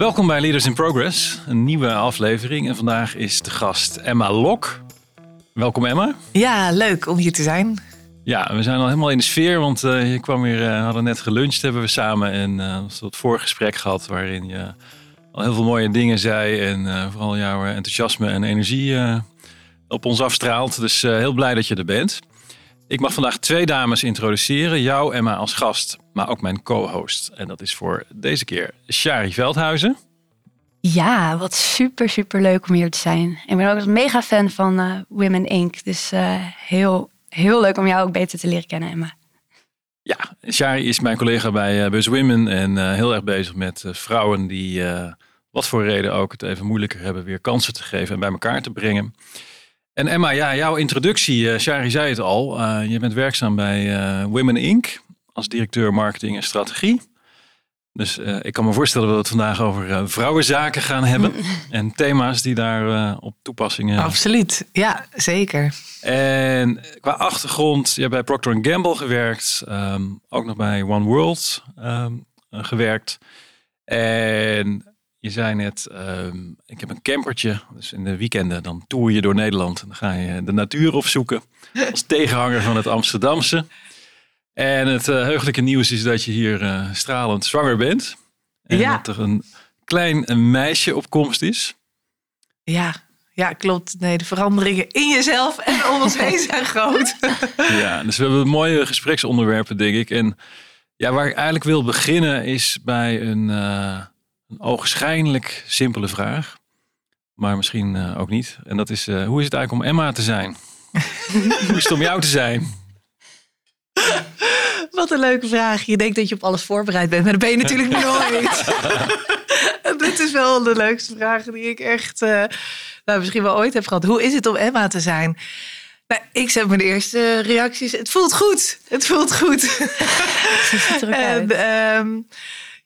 Welkom bij Leaders in Progress, een nieuwe aflevering. En vandaag is de gast Emma Lok. Welkom Emma. Ja, leuk om hier te zijn. Ja, we zijn al helemaal in de sfeer, want eh, je kwam eh, we hadden net geluncht hebben we samen. En uh, we het voorgesprek gehad waarin je al heel veel mooie dingen zei. En eh, vooral jouw enthousiasme en energie eh, op ons afstraalt. Dus eh, heel blij dat je er bent. Ik mag vandaag twee dames introduceren. Jou, Emma, als gast, maar ook mijn co-host. En dat is voor deze keer Shari Veldhuizen. Ja, wat super, super leuk om hier te zijn. Ik ben ook een mega fan van eh, Women Inc. Dus eh, heel, heel leuk om jou ook beter te leren kennen, Emma. Ja, Shari is mijn collega bij uh, Buzz Women en heel erg bezig met vrouwen die, wat voor reden ook, het even moeilijker hebben, weer kansen te geven en bij elkaar te brengen. En Emma, ja, jouw introductie, eh Shari zei het al, eh, je bent werkzaam bij eh, Women Inc. als directeur marketing en strategie. Dus ik kan me voorstellen dat we het vandaag over vrouwenzaken gaan hebben en thema's die daar eh, op toepassingen hebben. Absoluut. Ja, zeker. En qua achtergrond, je hebt bij Procter Gamble gewerkt. ehm, ook nog bij One World ehm, eh, gewerkt. En je zei net, ehm, ik heb een campertje. Dus in de weekenden dan toer je door Nederland. En dan ga je de natuur opzoeken. Als tegenhanger van het Amsterdamse. En het eh, heugelijke nieuws is dat je hier eh, stralend zwanger bent. En Ja. dat er een klein een meisje op komst is. Ja, ja, klopt. Nee, de veranderingen in jezelf en om ons heen zijn groot. Ja, dus we hebben mooie gespreksonderwerpen, denk ik. En ja, waar ik eigenlijk wil beginnen is bij een, eh, een ogenschijnlijk simpele vraag. Maar misschien eh, ook niet. En dat is, eh, hoe is het eigenlijk om Emma te zijn? hoe is het om jou te zijn? Wat een leuke vraag. Je denkt dat je op alles voorbereid bent, maar dat ben je natuurlijk nooit. Dit is wel de leukste vraag die ik echt eh, nou, misschien wel ooit heb gehad. Hoe is het om Emma te zijn? Nou, ik zeg mijn eerste reacties. Het voelt goed. Het voelt goed. Ziet er ook uit. En, ehm,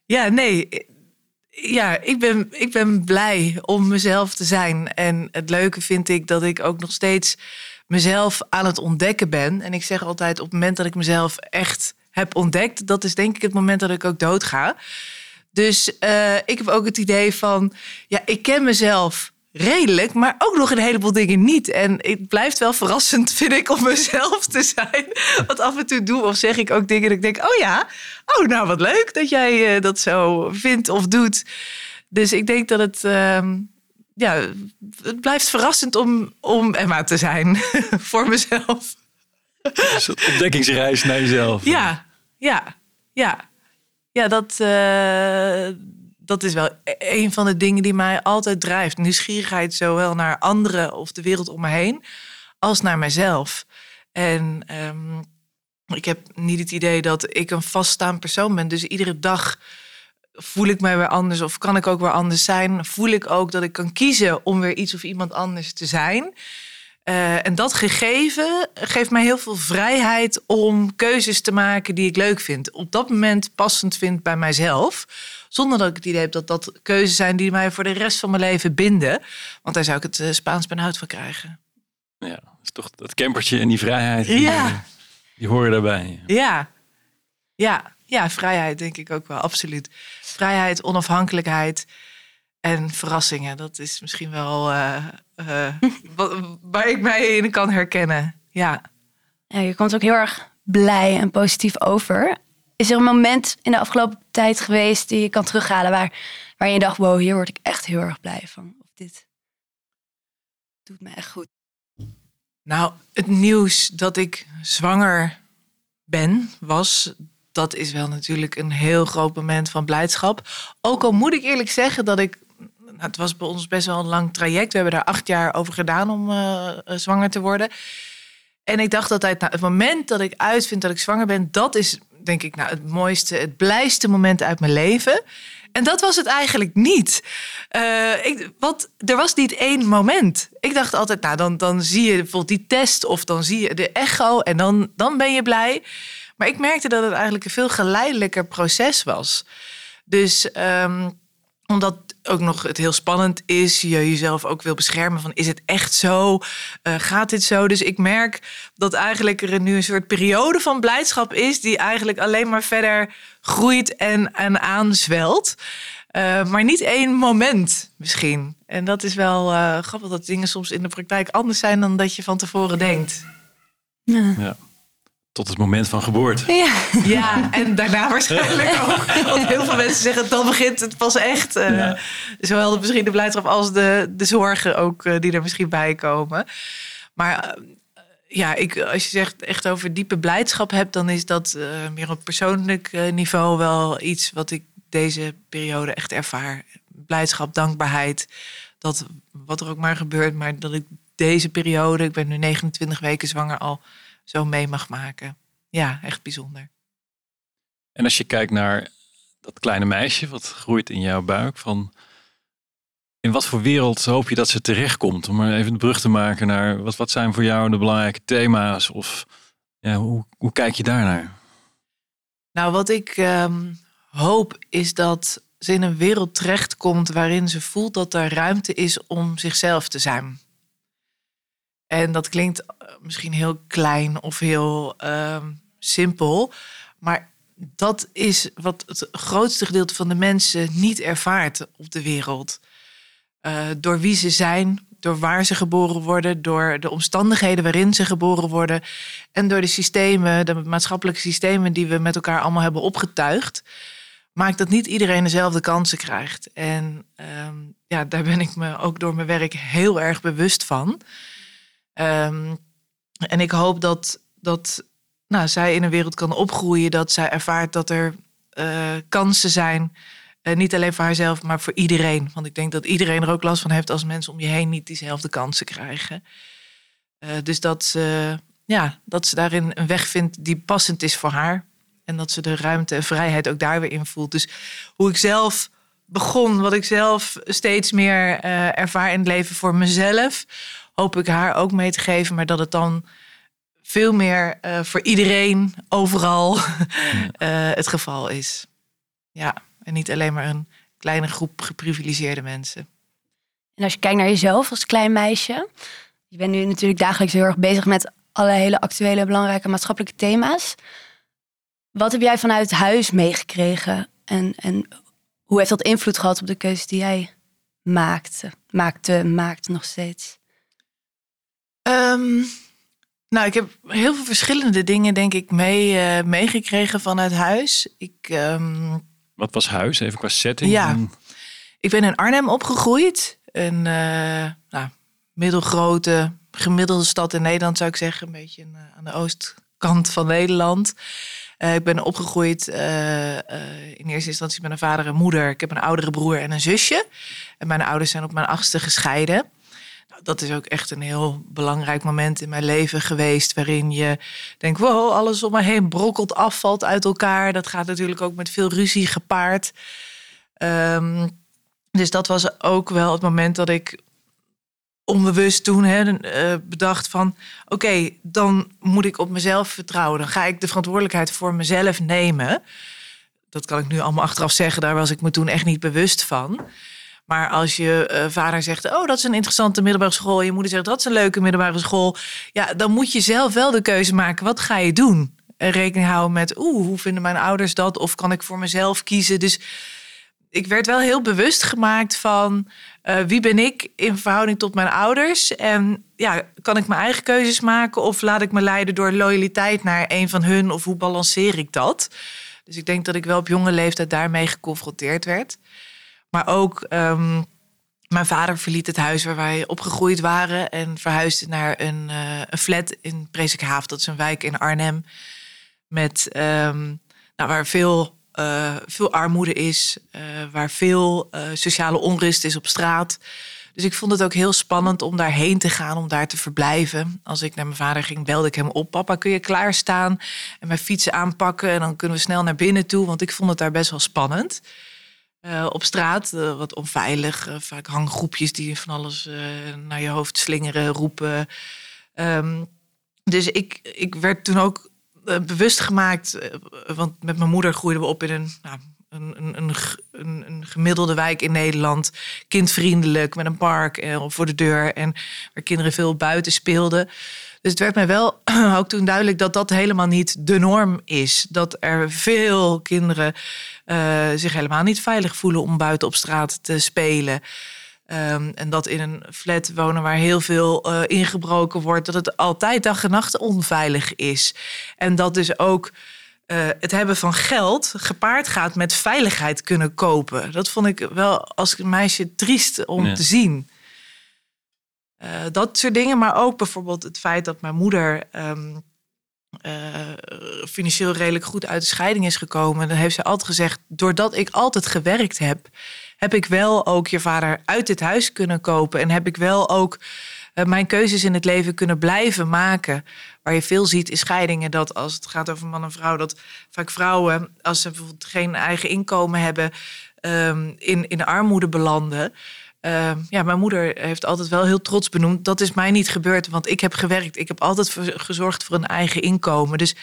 ja, nee. Ja, ik ben, ik ben blij om mezelf te zijn. En het leuke vind ik dat ik ook nog steeds mezelf aan het ontdekken ben. En ik zeg altijd, op het moment dat ik mezelf echt heb ontdekt, dat is denk ik het moment dat ik ook doodga. Dus eh, ik heb ook het idee van, ja, ik ken mezelf redelijk, maar ook nog een heleboel dingen niet. En het blijft wel verrassend, vind ik, om mezelf te zijn. Want af en toe doe of zeg ik ook dingen dat ik denk, oh ja, oh nou wat leuk dat jij eh, dat zo vindt of doet. Dus ik denk dat het, ehm, ja, het blijft verrassend om, om Emma te zijn voor mezelf. Een ontdekkingsreis naar jezelf. Ja, ja, ja. Ja, dat, eh, dat is wel e- een van de dingen die mij altijd drijft. Nieuwsgierigheid zowel naar anderen of de wereld om me heen, als naar mezelf. En ehm, ik heb niet het idee dat ik een vaststaand persoon ben. Dus iedere dag voel ik mij weer anders of kan ik ook weer anders zijn. Voel ik ook dat ik kan kiezen om weer iets of iemand anders te zijn. Eh, en dat gegeven geeft mij heel veel vrijheid om keuzes te maken die ik leuk vind. Op dat moment passend vind bij mijzelf. Zonder dat ik het idee heb dat dat keuzes zijn die mij voor de rest van mijn leven binden. Want daar zou ik het eh, Spaans benauwd van krijgen. Ja, dat is toch dat campertje en die vrijheid. Die, Ja. eh, die horen daarbij. Ja, ja, ja, vrijheid denk ik ook wel, absoluut. Vrijheid, onafhankelijkheid en verrassingen. Dat is misschien wel eh, eh, wat- waar ik mij in kan herkennen. Ja. Ja, je komt ook heel erg blij en positief over. Is er een moment in de afgelopen tijd geweest die je kan terughalen waar, waar je dacht, wow, hier word ik echt heel erg blij van. Of dit doet me echt goed. Nou, het nieuws dat ik zwanger ben, was. Dat is wel natuurlijk een heel groot moment van blijdschap. Ook al moet ik eerlijk zeggen dat ik nou, het was bij ons best wel een lang traject. We hebben daar acht jaar over gedaan om uh, zwanger te worden. En ik dacht altijd, nou, het moment dat ik uitvind dat ik zwanger ben, dat is denk ik nou, het mooiste, het blijste moment uit mijn leven. En dat was het eigenlijk niet. Uh, ik, wat, er was niet één moment. Ik dacht altijd, nou, dan, dan zie je bijvoorbeeld die test of dan zie je de echo en dan, dan ben je blij. Maar ik merkte dat het eigenlijk een veel geleidelijker proces was. Dus um, omdat ook nog het heel spannend is, je jezelf ook wil beschermen van is het echt zo? Uh, gaat dit zo? Dus ik merk dat eigenlijk er nu een soort periode van blijdschap is die eigenlijk alleen maar verder groeit en, en aanzwelt. Uh, maar niet één moment misschien. En dat is wel uh, grappig dat dingen soms in de praktijk anders zijn dan dat je van tevoren denkt. Ja. ja. Tot het moment van geboorte. Ja, ja en daarna waarschijnlijk ook. Want heel veel mensen zeggen, dan begint het pas echt. Uh, Zowel de, misschien de blijdschap als de, de zorgen ook uh, die er misschien bij komen. Maar uh, ja, ik, als je zegt echt over diepe blijdschap hebt... dan is dat meer op persoonlijk niveau wel iets wat ik deze periode echt ervaar. Blijdschap, dankbaarheid. Dat wat er ook maar gebeurt, maar dat ik deze periode... ik ben nu 29 weken zwanger al zo mee mag maken. Ja, echt bijzonder. En als je kijkt naar dat kleine meisje wat groeit in jouw buik, van in wat voor wereld hoop je dat ze terechtkomt? Om maar even de brug te maken naar wat, wat zijn voor jou de belangrijke thema's? Of ja, hoe, hoe kijk je daarnaar? Nou, wat ik ehm, hoop is dat ze in een wereld terechtkomt waarin ze voelt dat er ruimte is om zichzelf te zijn. En dat klinkt eh, misschien heel klein of heel uh, simpel. Maar dat is wat het grootste gedeelte van de mensen niet ervaart op de wereld. Uh, door wie ze zijn, door waar ze geboren worden, door de omstandigheden waarin ze geboren worden en door de systemen, de maatschappelijke systemen die we met elkaar allemaal hebben opgetuigd, maakt dat niet iedereen dezelfde kansen krijgt. En uh, ja, daar ben ik me ook door mijn werk heel erg bewust van. Um, en ik hoop dat, dat nou, zij in een wereld kan opgroeien, dat zij ervaart dat er uh, kansen zijn. Uh, niet alleen voor haarzelf, maar voor iedereen. Want ik denk dat iedereen er ook last van heeft als mensen om je heen niet diezelfde kansen krijgen. Uh, dus dat ze, ja, dat ze daarin een weg vindt die passend is voor haar. En dat ze de ruimte en vrijheid ook daar weer in voelt. Dus hoe ik zelf begon, wat ik zelf steeds meer ervaar in het leven voor mezelf hoop ik haar ook mee te geven. Maar dat het dan veel meer uh, voor iedereen overal uh, het geval is. Ja, en niet alleen maar een kleine groep geprivilegeerde mensen. En als je kijkt naar jezelf als klein meisje, je bent nu natuurlijk dagelijks heel erg bezig met alle hele actuele, belangrijke maatschappelijke thema's. Wat heb jij vanuit huis meegekregen en, en hoe heeft dat invloed gehad op de keuzes die jij maakte, maakte, maakt nog steeds? Um, nou, ik heb heel veel verschillende dingen, denk ik, mee, uh, meegekregen vanuit huis. Ik, um, Wat was huis, even qua setting? Ja, ik ben in Arnhem opgegroeid. Een uh, nou, middelgrote, gemiddelde stad in Nederland, zou ik zeggen. Een beetje uh, aan de oostkant van Nederland. ik ben opgegroeid in eerste instantie met een vader en moeder. Ik heb een oudere broer en een zusje. En mijn ouders zijn op mijn achtste gescheiden dat is ook echt een heel belangrijk moment in mijn leven geweest. Waarin je denkt: wow, alles om me heen brokkelt, afvalt uit elkaar. Dat gaat natuurlijk ook met veel ruzie gepaard. Um, dus dat was ook wel het moment dat ik onbewust toen eh, bedacht van... oké, dan moet ik op mezelf vertrouwen. Dan ga ik de verantwoordelijkheid voor mezelf nemen. Dat kan ik nu allemaal achteraf zeggen. Daar was ik me toen echt niet bewust van. Maar als je uh, vader zegt, oh, dat is een interessante middelbare school. Je moeder zegt, dat is een leuke middelbare school. Ja, dan moet je zelf wel de keuze maken. Wat ga je doen? En rekening houden met, oeh, hoe vinden mijn ouders dat? Of kan ik voor mezelf kiezen? Dus ik werd wel heel bewust gemaakt van uh, wie ben ik in verhouding tot mijn ouders? En ja, kan ik mijn eigen keuzes maken of laat ik me leiden door loyaliteit naar een van hun? Of hoe balanceer ik dat? Dus ik denk dat ik wel op jonge leeftijd daarmee geconfronteerd werd. Maar ook um, mijn vader verliet het huis waar wij opgegroeid waren en verhuisde naar een, uh, een flat in Presikhaaf. Dat is een wijk in Arnhem. Met, um, nou, waar veel uh, veel armoede is, uh, waar veel sociale onrust is op straat. Dus ik vond het ook heel spannend om daarheen te gaan, om daar te verblijven. Als ik naar mijn vader ging, belde ik hem op. Papa, kun je klaarstaan en mijn fietsen aanpakken? En dan kunnen we snel naar binnen toe, want ik vond het daar best wel spannend. Op straat, wat onveilig. vaak hanggroepjes die van alles naar je hoofd slingeren, roepen. Um, dus ik, ik werd toen ook bewust gemaakt, want met mijn moeder groeiden we op in een, nou, een, een, een, een, gemiddelde wijk in Nederland. Kindvriendelijk, met een park voor de deur en waar kinderen veel buiten speelden. Dus het werd mij wel ook toen duidelijk dat dat helemaal niet de norm is. Dat er veel kinderen zich helemaal niet veilig voelen om buiten op straat te spelen. Um, en dat in een flat wonen waar heel veel uh, ingebroken wordt, dat het altijd dag en nacht onveilig is. En dat dus ook uh, het hebben van geld gepaard gaat met veiligheid kunnen kopen. Dat vond ik wel als meisje triest om ja. te zien. Uh, dat soort dingen, maar ook bijvoorbeeld het feit dat mijn moeder. Um, financieel redelijk goed uit de scheiding is gekomen. Dan heeft ze altijd gezegd: doordat ik altijd gewerkt heb, heb ik wel ook je vader uit dit huis kunnen kopen. En heb ik wel ook uh, mijn keuzes in het leven kunnen blijven maken. Waar je veel ziet in scheidingen dat als het gaat over man en vrouw, dat vaak vrouwen, als ze bijvoorbeeld geen eigen inkomen hebben, um, in, in armoede belanden. Uh, ja, mijn moeder heeft altijd wel heel trots benoemd. Dat is mij niet gebeurd, want ik heb gewerkt. Ik heb altijd gezorgd voor een eigen inkomen. Dus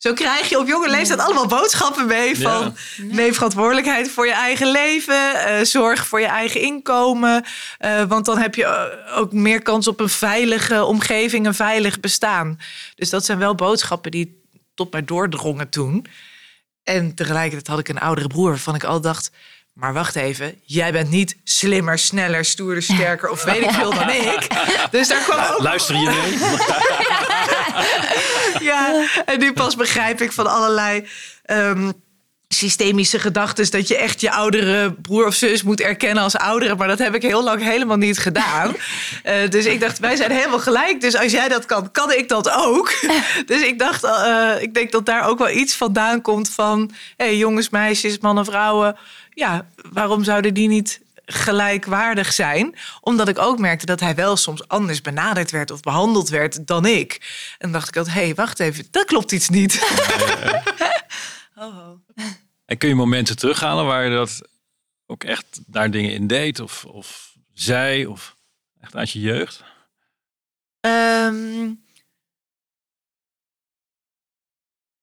zo krijg je op jonge leeftijd allemaal boodschappen mee van neem verantwoordelijkheid voor je eigen leven, uh, zorg voor je eigen inkomen, uh, want dan heb je eh, ook meer kans op een veilige omgeving, een veilig bestaan. Dus dat zijn wel boodschappen die tot mij doordrongen toen. En tegelijkertijd had ik een oudere broer waarvan ik al dacht, maar wacht even, jij bent niet slimmer, sneller, stoerder, sterker of weet ik veel dan ik. Dus daar kwam ook... Luister je mee? ja, en nu pas begrijp ik van allerlei... Um, systemische gedachten dat je echt je oudere broer of zus moet erkennen als oudere. Maar dat heb ik heel lang helemaal niet gedaan. Uh, dus ik dacht, wij zijn helemaal gelijk. Dus als jij dat kan, kan ik dat ook. dus ik dacht, uh, ik denk dat daar ook wel iets vandaan komt van hey, jongens, meisjes, mannen, vrouwen. Ja, waarom zouden die niet gelijkwaardig zijn. Omdat ik ook merkte dat hij wel soms anders benaderd werd of behandeld werd dan ik. En dacht ik altijd, hé, hey, wacht even, dat klopt iets niet. En kun je momenten terughalen waar je dat ook echt daar dingen in deed? Of, of zei? Of echt uit je jeugd? Um,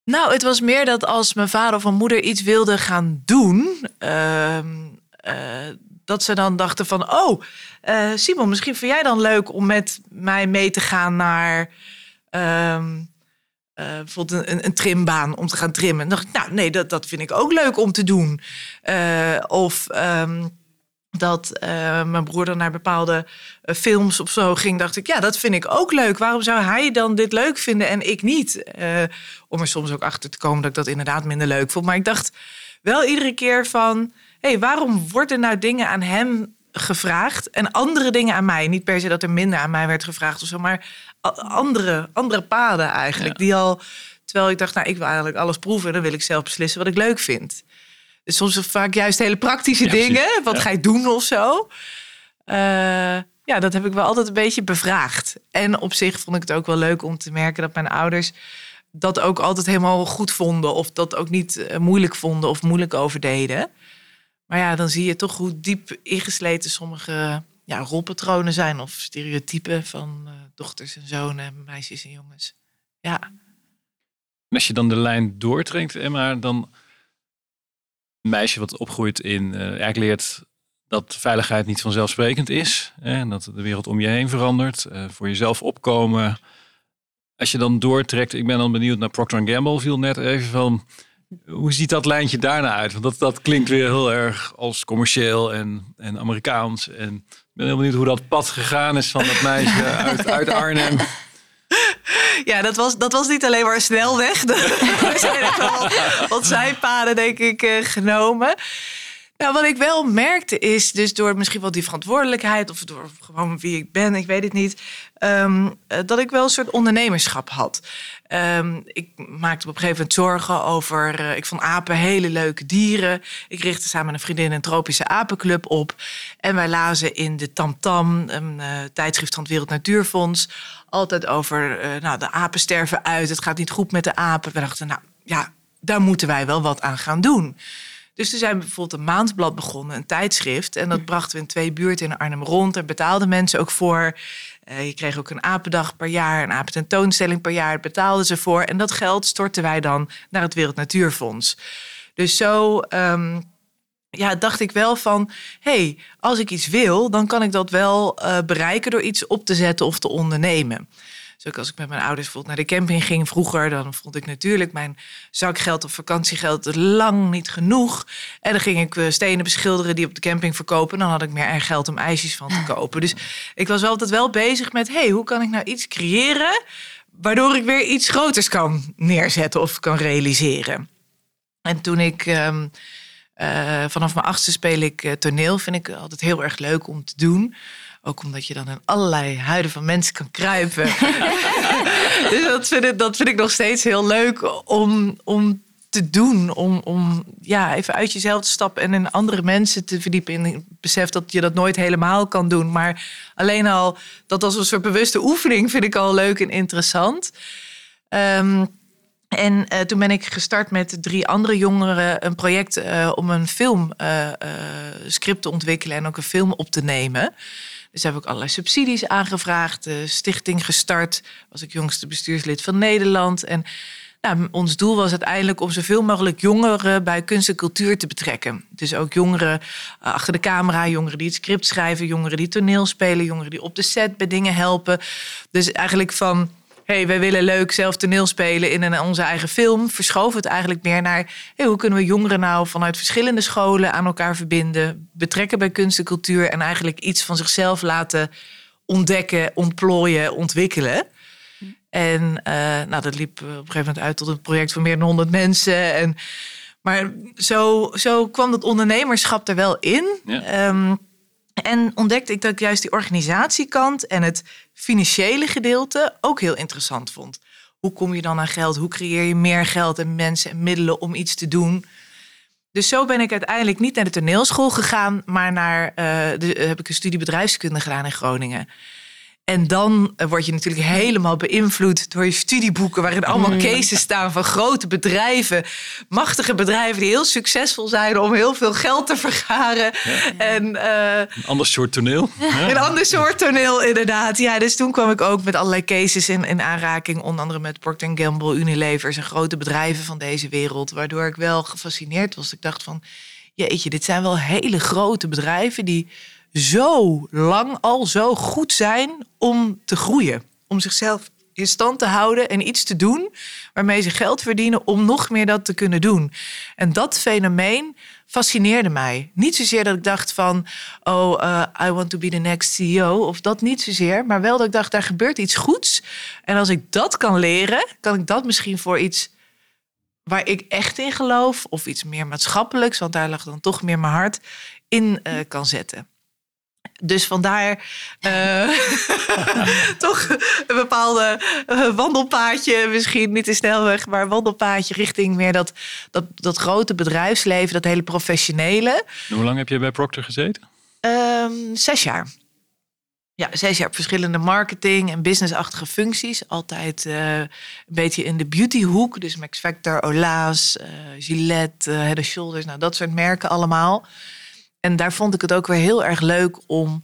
nou, het was meer dat als mijn vader of mijn moeder iets wilde gaan doen... Um, uh, dat ze dan dachten van... oh, uh, Simon, misschien vind jij dan leuk om met mij mee te gaan naar... Um, uh, bijvoorbeeld een, een, trimbaan om te gaan trimmen. En dacht ik, nou nee, dat, dat vind ik ook leuk om te doen. Of um, dat uh, mijn broer dan naar bepaalde films of zo ging, dacht ik, ja, dat vind ik ook leuk. Waarom zou hij dan dit leuk vinden en ik niet? om er soms ook achter te komen dat ik dat inderdaad minder leuk vond. Maar ik dacht wel iedere keer van, hé, hey, waarom worden nou dingen aan hem gevraagd en andere dingen aan mij? Niet per se dat er minder aan mij werd gevraagd of zo, maar andere, andere paden eigenlijk. Die al, terwijl ik dacht, nou, ik wil eigenlijk alles proeven. Dan wil ik zelf beslissen wat ik leuk vind. Soms vaak juist hele praktische dingen. Wat ga je doen of zo? Uh, ja, dat heb ik wel altijd een beetje bevraagd. En op zich vond ik het ook wel leuk om te merken dat mijn ouders dat ook altijd helemaal goed vonden. Of dat ook niet eh, moeilijk vonden of moeilijk overdeden. Maar ja, dan zie je toch hoe diep ingesleten sommige ja, rolpatronen zijn of stereotypen van uh, dochters en zonen, meisjes en jongens. Ja. En als je dan de lijn doortrekt, Emma, dan meisje wat opgroeit in, uh, eigenlijk leert dat veiligheid niet vanzelfsprekend is. Hè, en dat de wereld om je heen verandert. Uh, voor jezelf opkomen. Als je dan doortrekt, ik ben dan benieuwd naar Procter Gamble, viel net even van hoe ziet dat lijntje daarna uit? Want dat, dat klinkt weer heel erg als commercieel en, en Amerikaans. En ik ben heel benieuwd hoe dat pad gegaan is van dat meisje uit, uit Arnhem. Ja, dat was, dat was niet alleen maar snelweg. Er zijn er wel wat, wat zijpaden, denk ik, eh, genomen. Nou, wat ik wel merkte is, dus door misschien wel die verantwoordelijkheid of door gewoon wie ik ben, ik weet het niet, ehm, eh, dat ik wel een soort ondernemerschap had. Ehm, ik maakte op een gegeven moment zorgen over, eh, ik vond apen hele leuke dieren. Ik richtte samen met een vriendin een tropische apenclub op. En wij lazen in de Tamtam, -Tam, een uh, tijdschrift van het Wereld Natuurfonds, altijd over, nou, de apen sterven uit, het gaat niet goed met de apen. We dachten, nou ja, daar moeten wij wel wat aan gaan doen. Dus toen zijn we bijvoorbeeld een maandblad begonnen, een tijdschrift. En dat hm. brachten we in twee buurten in Arnhem rond. Daar betaalden mensen ook voor. Uh, je kreeg ook een apendag per jaar, een apententoonstelling per jaar. Daar betaalden ze voor. En dat geld stortten wij dan naar het Wereld Natuurfonds. Dus zo um, ja, dacht ik wel van... hey, als ik iets wil, dan kan ik dat wel uh, bereiken... door iets op te zetten of te ondernemen. Dus ook als ik met mijn ouders bijvoorbeeld naar de camping ging vroeger, dan vond ik natuurlijk mijn zakgeld of vakantiegeld lang niet genoeg. En dan ging ik eh, stenen beschilderen die op de camping verkopen. En dan had ik meer geld om ijsjes van te kopen. Dus ik was altijd wel bezig met, hey, hoe kan ik nou iets creëren waardoor ik weer iets groters kan neerzetten of kan realiseren. En toen ik um, uh, vanaf mijn achtste speel ik uh, toneel, vind ik altijd heel erg leuk om te doen. Ook omdat je dan in allerlei huiden van mensen kan kruipen. dus dat vind, ik, dat vind ik nog steeds heel leuk om, om te doen. Om, om ja, even uit jezelf te stappen en in andere mensen te verdiepen. In het besef dat je dat nooit helemaal kan doen. Maar alleen al dat als een soort bewuste oefening vind ik al leuk en interessant. Um, en uh, toen ben ik gestart met drie andere jongeren een project uh, om een filmscript uh, te ontwikkelen en ook een film op te nemen. Dus heb ik allerlei subsidies aangevraagd, de stichting gestart. Was ik jongste bestuurslid van Nederland. En nou, ons doel was uiteindelijk om zoveel mogelijk jongeren bij kunst en cultuur te betrekken. Dus ook jongeren uh, achter de camera, jongeren die het script schrijven, jongeren die toneel spelen, jongeren die op de set bij dingen helpen. Dus eigenlijk van hey, wij willen leuk zelf toneel spelen in een, onze eigen film, verschoven het eigenlijk meer naar hey, hoe kunnen we jongeren nou vanuit verschillende scholen aan elkaar verbinden, betrekken bij kunst en cultuur en eigenlijk iets van zichzelf laten ontdekken, ontplooien, ontwikkelen. En uh, nou, dat liep op een gegeven moment uit tot een project van meer dan 100 mensen. En, maar zo, zo kwam dat ondernemerschap er wel in. Ja. Um, en ontdekte ik dat ik juist die organisatiekant en het financiële gedeelte ook heel interessant vond. Hoe kom je dan aan geld? Hoe creëer je meer geld en mensen en middelen om iets te doen? Dus zo ben ik uiteindelijk niet naar de toneelschool gegaan, maar naar, de, heb ik een studie bedrijfskunde gedaan in Groningen. En dan eh, word je natuurlijk helemaal beïnvloed door je studieboeken, waarin allemaal mm. cases staan van grote bedrijven, machtige bedrijven die heel succesvol zijn om heel veel geld te vergaren. En, uh, een ander soort toneel. Ja. Een ander soort toneel, inderdaad. Ja, dus toen kwam ik ook met allerlei cases in, in aanraking, onder andere met Procter Gamble, Unilever, zijn grote bedrijven van deze wereld, waardoor ik wel gefascineerd was. Ik dacht van, jeetje, dit zijn wel hele grote bedrijven die zo lang al zo goed zijn om te groeien. Om zichzelf in stand te houden en iets te doen waarmee ze geld verdienen om nog meer dat te kunnen doen. En dat fenomeen fascineerde mij. Niet zozeer dat ik dacht van, oh, uh, I want to be the next CEO, of dat niet zozeer, maar wel dat ik dacht, daar gebeurt iets goeds. En als ik dat kan leren, kan ik dat misschien voor iets waar ik echt in geloof, of iets meer maatschappelijks, want daar lag dan toch meer mijn hart, in uh, kan zetten. Dus vandaar uh, toch een bepaalde uh, wandelpaadje, misschien niet de snelweg, maar wandelpaadje richting meer dat, dat, dat grote bedrijfsleven, dat hele professionele. hoe lang heb je bij Procter gezeten? Um, zes jaar. Ja, zes jaar op verschillende marketing- en businessachtige functies. Altijd uh, een beetje in de beautyhoek. Dus Max Factor, Ola's, Gillette, Head Shoulders. Nou, dat soort merken allemaal. En daar vond ik het ook weer heel erg leuk om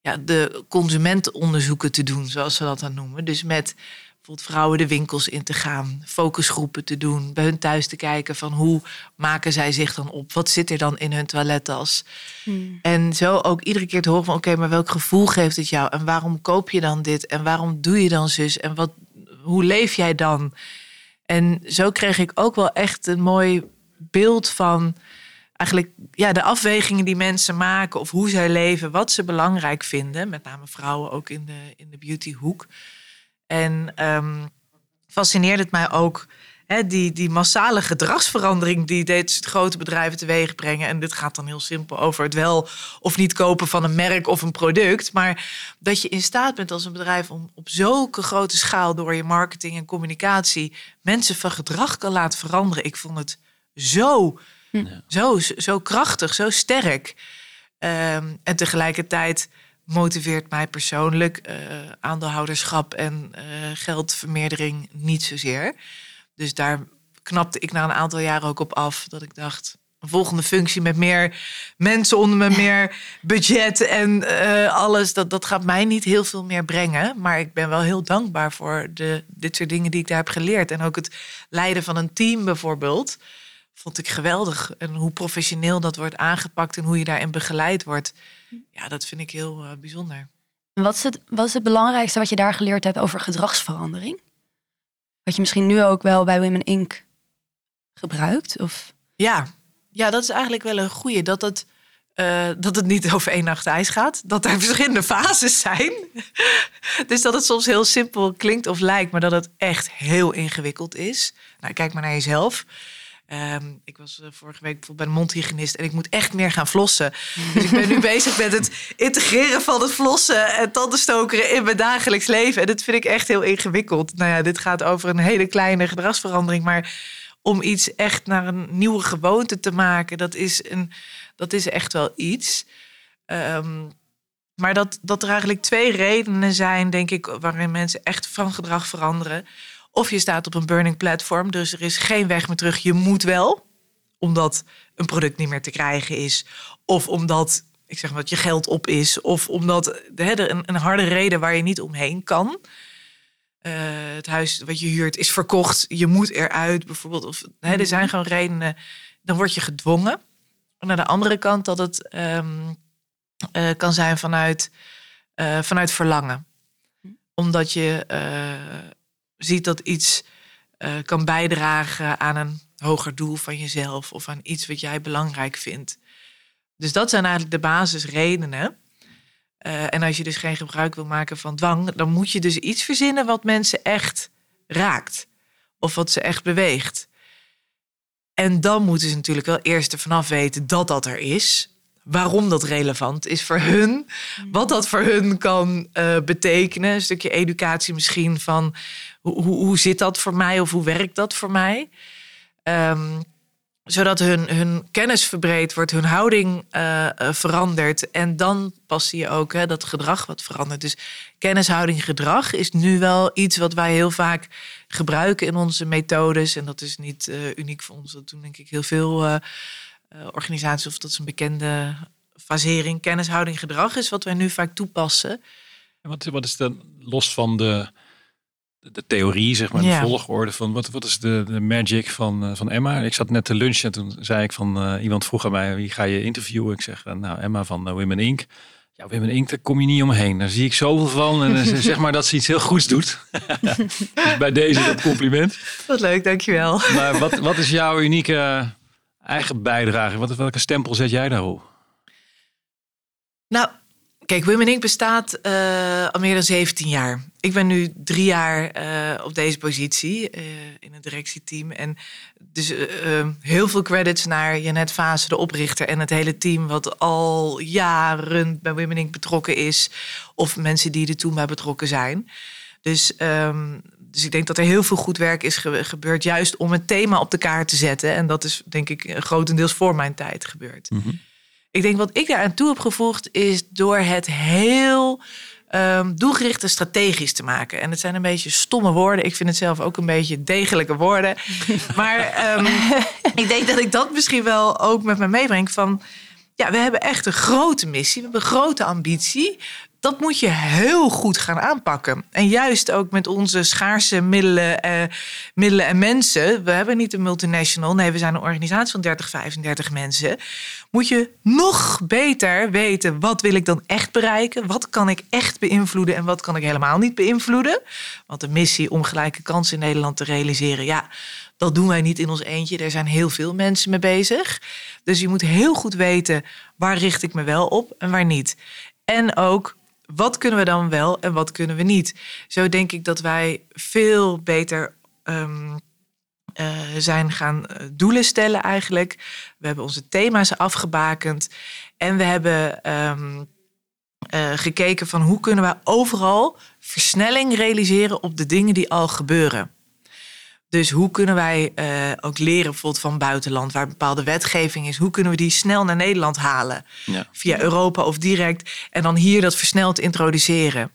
ja, de consumentenonderzoeken te doen, zoals ze dat dan noemen. Dus met bijvoorbeeld vrouwen de winkels in te gaan, focusgroepen te doen, bij hun thuis te kijken van hoe maken zij zich dan op, wat zit er dan in hun toilettas. Hmm. En zo ook iedere keer te horen van oké, maar welk gevoel geeft het jou en waarom koop je dan dit en waarom doe je dan zus en wat, hoe leef jij dan? En zo kreeg ik ook wel echt een mooi beeld van eigenlijk ja, de afwegingen die mensen maken of hoe zij leven, wat ze belangrijk vinden, met name vrouwen ook in de, in de beautyhoek. En um, fascineerde het mij ook hè, die, die massale gedragsverandering die deze grote bedrijven teweeg brengen. En dit gaat dan heel simpel over het wel of niet kopen van een merk of een product. Maar dat je in staat bent als een bedrijf om op zulke grote schaal door je marketing en communicatie mensen van gedrag kan laten veranderen. Ik vond het zo, zo, zo krachtig, zo sterk. Ehm, en tegelijkertijd motiveert mij persoonlijk uh, aandeelhouderschap en uh, geldvermeerdering niet zozeer. Dus daar knapte ik na een aantal jaren ook op af. Dat ik dacht, een volgende functie met meer mensen onder me, meer budget en uh, alles. Dat, dat gaat mij niet heel veel meer brengen. Maar ik ben wel heel dankbaar voor de, dit soort dingen die ik daar heb geleerd. En ook het leiden van een team bijvoorbeeld. Vond ik geweldig. En hoe professioneel dat wordt aangepakt en hoe je daarin begeleid wordt. Ja, dat vind ik heel uh, bijzonder. Wat is, het, wat is het belangrijkste wat je daar geleerd hebt over gedragsverandering? Wat je misschien nu ook wel bij Women Inc. gebruikt? Of? Ja. ja, dat is eigenlijk wel een goede. Dat het, uh, dat het niet over één nacht ijs gaat. Dat er verschillende fases zijn. dus dat het soms heel simpel klinkt of lijkt, maar dat het echt heel ingewikkeld is. Nou, kijk maar naar jezelf. Um, ik was uh, vorige week bij een mondhygiënist en ik moet echt meer gaan flossen. Dus ik ben nu bezig met het integreren van het flossen en tandenstokeren in mijn dagelijks leven. En dat vind ik echt heel ingewikkeld. Nou ja, dit gaat over een hele kleine gedragsverandering, maar om iets echt naar een nieuwe gewoonte te maken, dat is, een, dat is echt wel iets. Um, maar dat, dat er eigenlijk twee redenen zijn, denk ik, waarin mensen echt van gedrag veranderen. Of je staat op een burning platform, dus er is geen weg meer terug. Je moet wel, omdat een product niet meer te krijgen is. Of omdat, ik zeg maar, dat je geld op is. Of omdat hè, er een, een harde reden waar je niet omheen kan. Uh, het huis wat je huurt is verkocht. Je moet eruit bijvoorbeeld. Of, hè, er zijn gewoon redenen. Dan word je gedwongen. En aan de andere kant dat het um, uh, kan zijn vanuit, uh, vanuit verlangen. Omdat je ziet dat iets uh, kan bijdragen aan een hoger doel van jezelf of aan iets wat jij belangrijk vindt. Dus dat zijn eigenlijk de basisredenen. Uh, en als je dus geen gebruik wil maken van dwang, dan moet je dus iets verzinnen wat mensen echt raakt. Of wat ze echt beweegt. En dan moeten ze natuurlijk wel eerst ervan af weten dat dat er is waarom dat relevant is voor hun. Wat dat voor hun kan uh, betekenen. Een stukje educatie misschien van hoe, hoe, zit dat voor mij of hoe werkt dat voor mij. Um, zodat hun, hun kennis verbreed wordt, hun houding uh, verandert. En dan pas zie je ook hè, dat gedrag wat verandert. Dus kennishouding, gedrag is nu wel iets wat wij heel vaak gebruiken in onze methodes. En dat is niet uniek voor ons. Dat doen denk ik heel veel organisaties of dat is een bekende fasering, kennishouding, gedrag is wat wij nu vaak toepassen. wat, wat is dan los van de, de theorie, zeg maar, de volgorde van wat, wat is de, de magic van, uh, van Emma? Ik zat net te lunchen en toen zei ik van uh, iemand vroeg aan mij wie ga je interviewen? Ik zeg nou Emma van uh, Women Inc. Ja, Women Inc. daar kom je niet omheen. Daar zie ik zoveel van en zeg maar dat ze iets heel goeds doet. dus bij deze dat compliment. Wat leuk, dankjewel. Maar wat, wat is jouw unieke eigen bijdrage? Wat, welke stempel zet jij daarop? Nou, kijk, Women bestaat al meer dan 17 jaar. Ik ben nu drie jaar uh, op deze positie uh, in het directieteam. En dus heel veel credits naar Janet Vase, de oprichter, en het hele team wat al jaren bij Women betrokken is. Of mensen die er toen bij betrokken zijn. Dus um, dus ik denk dat er heel veel goed werk is gebeurd, juist om het thema op de kaart te zetten. En dat is denk ik grotendeels voor mijn tijd gebeurd. -hmm. Ik denk wat ik daar aan toe heb gevoegd, is door het heel um, doelgericht en strategisch te maken. En het zijn een beetje stomme woorden. Ik vind het zelf ook een beetje degelijke woorden. maar um, ik denk dat ik dat misschien wel ook met me meebreng van. Ja, we hebben echt een grote missie. We hebben een grote ambitie dat moet je heel goed gaan aanpakken. En juist ook met onze schaarse middelen, eh, middelen en mensen. We hebben niet een multinational, nee, we zijn een organisatie van 30, 35 mensen. Moet je nog beter weten wat wil ik dan echt bereiken? Wat kan ik echt beïnvloeden en wat kan ik helemaal niet beïnvloeden? Want de missie om gelijke kansen in Nederland te realiseren, ja, dat doen wij niet in ons eentje. Er zijn heel veel mensen mee bezig. Dus je moet heel goed weten waar richt ik me wel op en waar niet. En ook wat kunnen we dan wel en wat kunnen we niet? Zo denk ik dat wij veel beter um, uh, zijn gaan doelen stellen eigenlijk. We hebben onze thema's afgebakend. En we hebben um, gekeken van hoe kunnen we overal versnelling realiseren op de dingen die al gebeuren. Dus hoe kunnen wij uh, ook leren bijvoorbeeld van buitenland, waar bepaalde wetgeving is, hoe kunnen we die snel naar Nederland halen? Ja. Via Europa of direct. En dan hier dat versneld introduceren.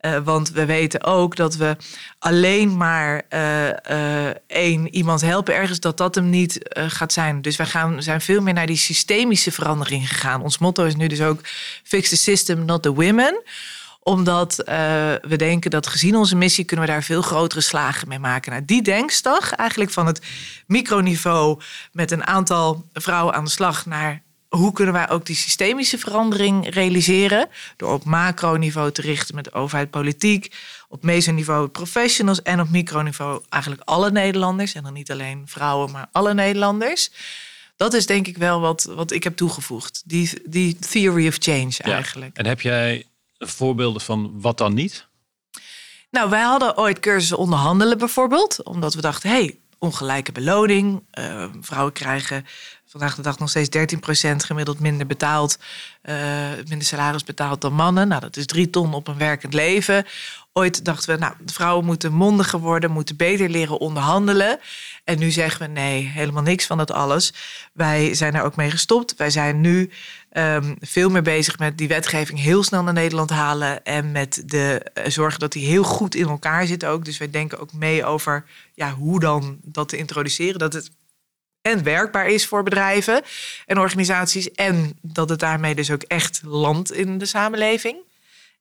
Uh, want we weten ook dat we alleen maar uh, één iemand helpen ergens, dat dat hem niet gaat zijn. Dus wij gaan, zijn veel meer naar die systemische verandering gegaan. Ons motto is nu dus ook fix the system, not the women omdat uh, we denken dat gezien onze missie kunnen we daar veel grotere slagen mee maken. Nou, die denkstag, eigenlijk van het microniveau met een aantal vrouwen aan de slag naar hoe kunnen wij ook die systemische verandering realiseren? Door op macroniveau te richten met de overheid, politiek, op mesoniveau professionals en op microniveau eigenlijk alle Nederlanders. En dan niet alleen vrouwen, maar alle Nederlanders. Dat is denk ik wel wat, wat ik heb toegevoegd. Die, die theory of change eigenlijk. En heb jij voorbeelden van wat dan niet? Nou, wij hadden ooit cursussen onderhandelen bijvoorbeeld. Omdat we dachten, hey, ongelijke beloning. Uh, vrouwen krijgen vandaag de dag nog steeds 13% gemiddeld minder betaald. Uh, minder salaris betaald dan mannen. Nou, dat is drie ton op een werkend leven. Ooit dachten we, nou, vrouwen moeten mondiger worden, moeten beter leren onderhandelen. En nu zeggen we, nee, helemaal niks van dat alles. Wij zijn er ook mee gestopt. Wij zijn nu um, veel meer bezig met die wetgeving heel snel naar Nederland halen. En met de uh, zorgen dat die heel goed in elkaar zit ook. Dus wij denken ook mee over ja, hoe dan dat te introduceren. Dat het en werkbaar is voor bedrijven en organisaties. En dat het daarmee dus ook echt landt in de samenleving.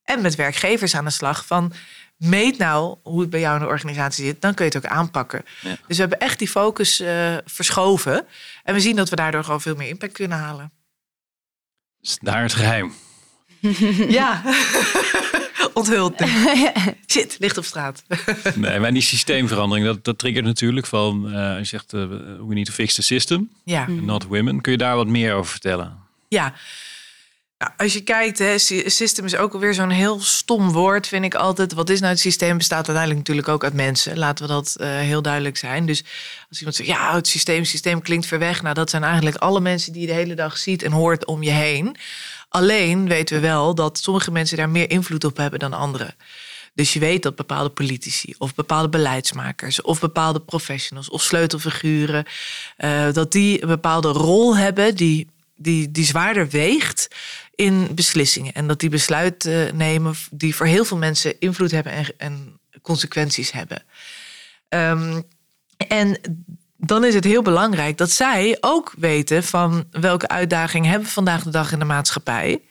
En met werkgevers aan de slag van meet nou hoe het bij jou in de organisatie zit, dan kun je het ook aanpakken. Dus we hebben echt die focus uh, verschoven. En we zien dat we daardoor gewoon veel meer impact kunnen halen. Is daar het geheim? ja, onthuld. Shit, ligt op straat. nee, maar die systeemverandering, dat, dat triggert natuurlijk van, uh, je zegt, uh, we need to fix the system, ja. not women. Kun je daar wat meer over vertellen? Ja, als je kijkt, hè, system is ook alweer zo'n heel stom woord, vind ik altijd. Wat is nou het systeem? Bestaat uiteindelijk natuurlijk ook uit mensen. Laten we dat uh, heel duidelijk zijn. Dus als iemand zegt, ja, het systeem, systeem klinkt ver weg. Nou, dat zijn eigenlijk alle mensen die je de hele dag ziet en hoort om je heen. Alleen weten we wel dat sommige mensen daar meer invloed op hebben dan anderen. Dus je weet dat bepaalde politici of bepaalde beleidsmakers of bepaalde professionals of sleutelfiguren, uh, dat die een bepaalde rol hebben die, die, die zwaarder weegt in beslissingen. En dat die besluiten nemen die voor heel veel mensen invloed hebben en, en consequenties hebben. Um, en dan is het heel belangrijk dat zij ook weten van welke uitdagingen hebben we vandaag de dag in de maatschappij.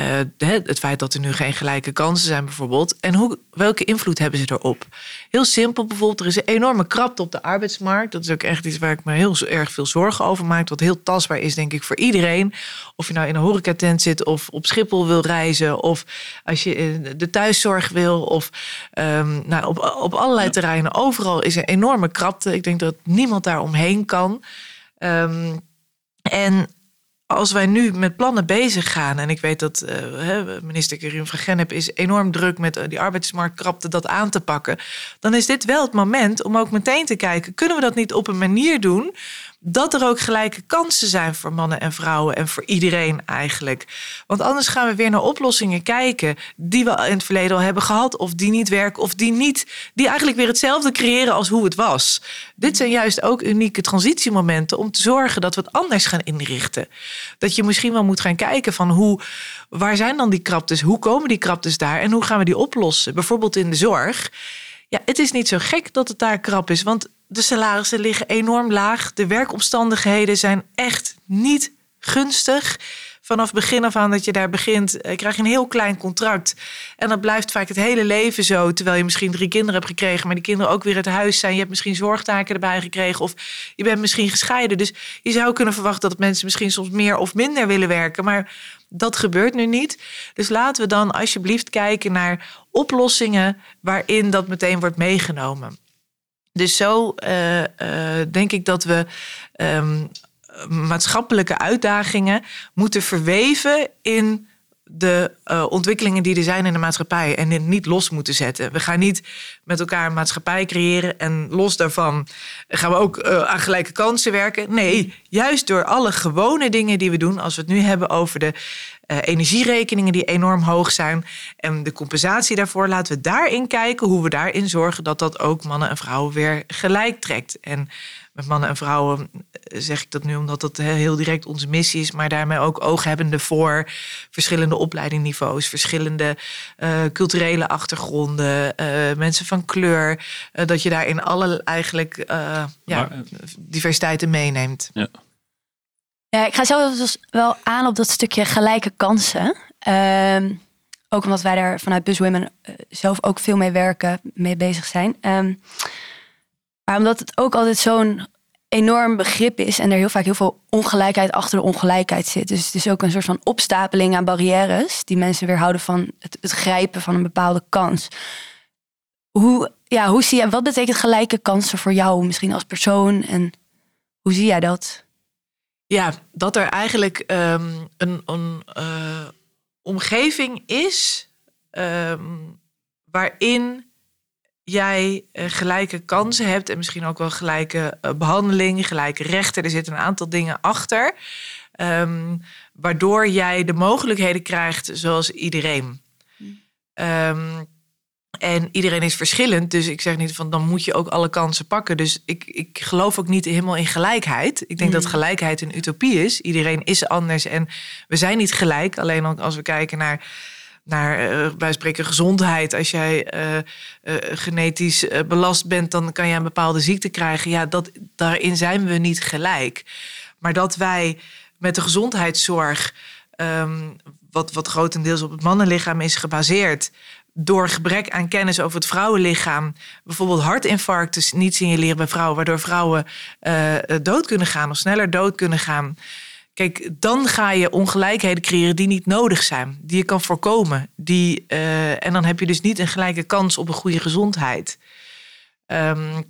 Uh, het feit dat er nu geen gelijke kansen zijn bijvoorbeeld. En hoe, welke invloed hebben ze erop? Heel simpel bijvoorbeeld, er is een enorme krapte op de arbeidsmarkt. Dat is ook echt iets waar ik me heel erg veel zorgen over maak. Wat heel tastbaar is denk ik voor iedereen. Of je nou in een horecatent zit of op Schiphol wil reizen. Of als je in de thuiszorg wil. Of um, nou, op, op allerlei terreinen. Overal is een enorme krapte. Ik denk dat niemand daar omheen kan. Um, en als wij nu met plannen bezig gaan, en ik weet dat uh, minister Karim van Gennep is enorm druk met uh, die arbeidsmarktkrapte dat aan te pakken, dan is dit wel het moment om ook meteen te kijken: kunnen we dat niet op een manier doen dat er ook gelijke kansen zijn voor mannen en vrouwen en voor iedereen eigenlijk. Want anders gaan we weer naar oplossingen kijken die we in het verleden al hebben gehad, of die niet werken, of die niet, die eigenlijk weer hetzelfde creëren als hoe het was. Dit zijn juist ook unieke transitiemomenten om te zorgen dat we het anders gaan inrichten. Dat je misschien wel moet gaan kijken van hoe, waar zijn dan die kraptes, hoe komen die kraptes daar en hoe gaan we die oplossen? Bijvoorbeeld in de zorg. Ja, het is niet zo gek dat het daar krap is, want de salarissen liggen enorm laag. De werkomstandigheden zijn echt niet gunstig. Vanaf begin af aan dat je daar begint, eh, krijg je een heel klein contract. En dat blijft vaak het hele leven zo. Terwijl je misschien drie kinderen hebt gekregen, maar die kinderen ook weer uit huis zijn. Je hebt misschien zorgtaken erbij gekregen. Of je bent misschien gescheiden. Dus je zou kunnen verwachten dat mensen misschien soms meer of minder willen werken. Maar dat gebeurt nu niet. Dus laten we dan alsjeblieft kijken naar oplossingen waarin dat meteen wordt meegenomen. Dus zo uh, uh, denk ik dat we um, maatschappelijke uitdagingen moeten verweven in de uh, ontwikkelingen die er zijn in de maatschappij en dit niet los moeten zetten. We gaan niet met elkaar een maatschappij creëren en los daarvan gaan we ook uh, aan gelijke kansen werken. Nee, juist door alle gewone dingen die we doen, als we het nu hebben over de uh, energierekeningen die enorm hoog zijn en de compensatie daarvoor, laten we daarin kijken hoe we daarin zorgen dat dat ook mannen en vrouwen weer gelijk trekt. En met mannen en vrouwen eh, zeg ik dat nu omdat dat heel direct onze missie is, maar daarmee ook ooghebbende voor verschillende opleidingniveaus, verschillende uh, culturele achtergronden, uh, mensen van kleur, uh, dat je daarin alle eigenlijk ja, diversiteiten meeneemt. Ja. Ja, ik ga zelfs wel aan op dat stukje gelijke kansen. Uh, ook omdat wij daar vanuit Bus Women zelf ook veel mee werken, mee bezig zijn. Um, maar omdat het ook altijd zo'n enorm begrip is en er heel vaak heel veel ongelijkheid achter de ongelijkheid zit. Dus het is ook een soort van opstapeling aan barrières die mensen weerhouden van het, het grijpen van een bepaalde kans. Hoe, ja, hoe zie jij, wat betekent gelijke kansen voor jou misschien als persoon en hoe zie jij dat? Ja, dat er eigenlijk um, een, een uh, omgeving is um, waarin jij uh, gelijke kansen hebt en misschien ook wel gelijke uh, behandeling, gelijke rechten. Er zitten een aantal dingen achter, um, waardoor jij de mogelijkheden krijgt zoals iedereen. Um, en iedereen is verschillend, dus ik zeg niet van dan moet je ook alle kansen pakken. Dus ik, ik geloof ook niet helemaal in gelijkheid. Ik denk mm. dat gelijkheid een utopie is. Iedereen is anders en we zijn niet gelijk. Alleen als we kijken naar naar uh, bij spreken gezondheid. Als jij uh, uh, genetisch belast bent, dan kan je een bepaalde ziekte krijgen. Ja, dat, daarin zijn we niet gelijk. Maar dat wij met de gezondheidszorg, um, wat, wat grotendeels op het mannenlichaam is gebaseerd, door gebrek aan kennis over het vrouwenlichaam, bijvoorbeeld hartinfarcten niet signaleren bij vrouwen, waardoor vrouwen dood kunnen gaan of sneller dood kunnen gaan. Kijk, dan ga je ongelijkheden creëren die niet nodig zijn, die je kan voorkomen. Die, uh, en dan heb je dus niet een gelijke kans op een goede gezondheid. Um,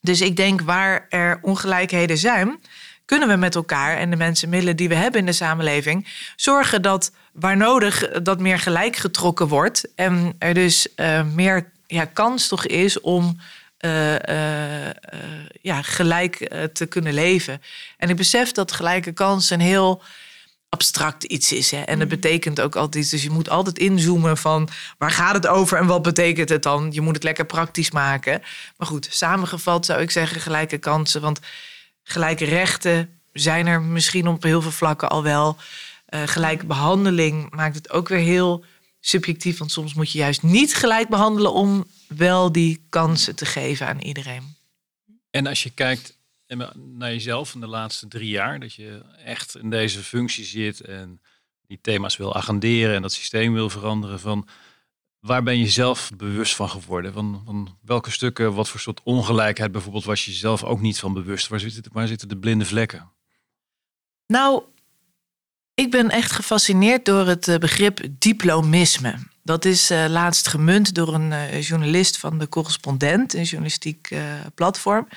dus ik denk waar er ongelijkheden zijn, kunnen we met elkaar en de mensen middelen die we hebben in de samenleving zorgen dat waar nodig dat meer gelijk getrokken wordt en er dus uh, meer ja, kans toch is om uh, uh, ja, gelijk te kunnen leven. En ik besef dat gelijke kans een heel abstract iets is. Hè? En dat mm. betekent ook altijd iets. Dus je moet altijd inzoomen van waar gaat het over en wat betekent het dan? Je moet het lekker praktisch maken. Maar goed, samengevat zou ik zeggen gelijke kansen. Want gelijke rechten zijn er misschien op heel veel vlakken al wel. Uh, gelijke behandeling maakt het ook weer heel subjectief. Want soms moet je juist niet gelijk behandelen om wel die kansen te geven aan iedereen. En als je kijkt naar jezelf in de laatste drie jaar, dat je echt in deze functie zit en die thema's wil agenderen en dat systeem wil veranderen, van waar ben je zelf bewust van geworden? Van, van welke stukken, wat voor soort ongelijkheid bijvoorbeeld was je zelf ook niet van bewust? Waar zitten, waar zitten de blinde vlekken? Nou, ik ben echt gefascineerd door het eh, begrip diplomisme. Dat is uh, laatst gemunt door een uh, journalist van de Correspondent, een journalistiek platform.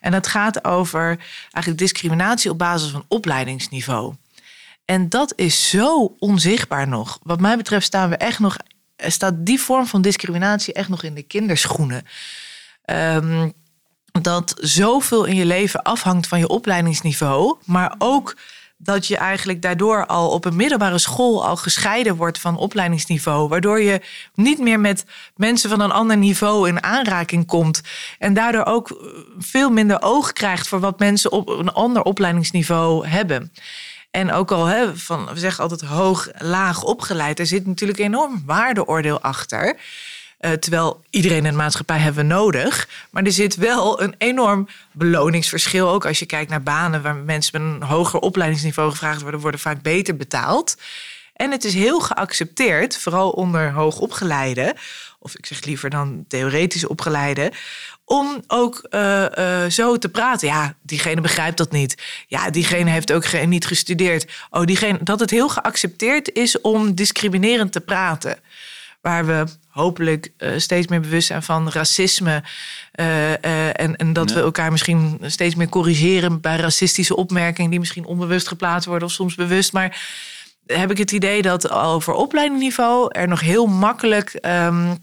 En dat gaat over eigenlijk discriminatie op basis van opleidingsniveau. En dat is zo onzichtbaar nog. Wat mij betreft staan we echt nog, staat die vorm van discriminatie echt nog in de kinderschoenen. Um, dat zoveel in je leven afhangt van je opleidingsniveau, maar ook dat je eigenlijk daardoor al op een middelbare school al gescheiden wordt van opleidingsniveau. Waardoor je niet meer met mensen van een ander niveau in aanraking komt. En daardoor ook eh, veel minder oog krijgt voor wat mensen op een ander opleidingsniveau hebben. En ook al, hè, van, we zeggen altijd hoog, laag opgeleid, er zit natuurlijk een enorm waardeoordeel achter. Uh, terwijl iedereen in de maatschappij hebben we nodig. Maar er zit wel een enorm beloningsverschil. Ook als je kijkt naar banen waar mensen met een hoger opleidingsniveau gevraagd worden, worden vaak beter betaald. En het is heel geaccepteerd, vooral onder hoogopgeleiden, of ik zeg liever dan theoretisch opgeleiden, om ook uh, uh, zo te praten. Ja, diegene begrijpt dat niet. Ja, diegene heeft ook niet gestudeerd. Oh, diegene, dat het heel geaccepteerd is om discriminerend te praten waar we hopelijk uh, steeds meer bewust zijn van racisme. Uh, uh, en, en dat we elkaar misschien steeds meer corrigeren bij racistische opmerkingen die misschien onbewust geplaatst worden of soms bewust. Maar heb ik het idee dat over opleidingsniveau er nog heel makkelijk ehm,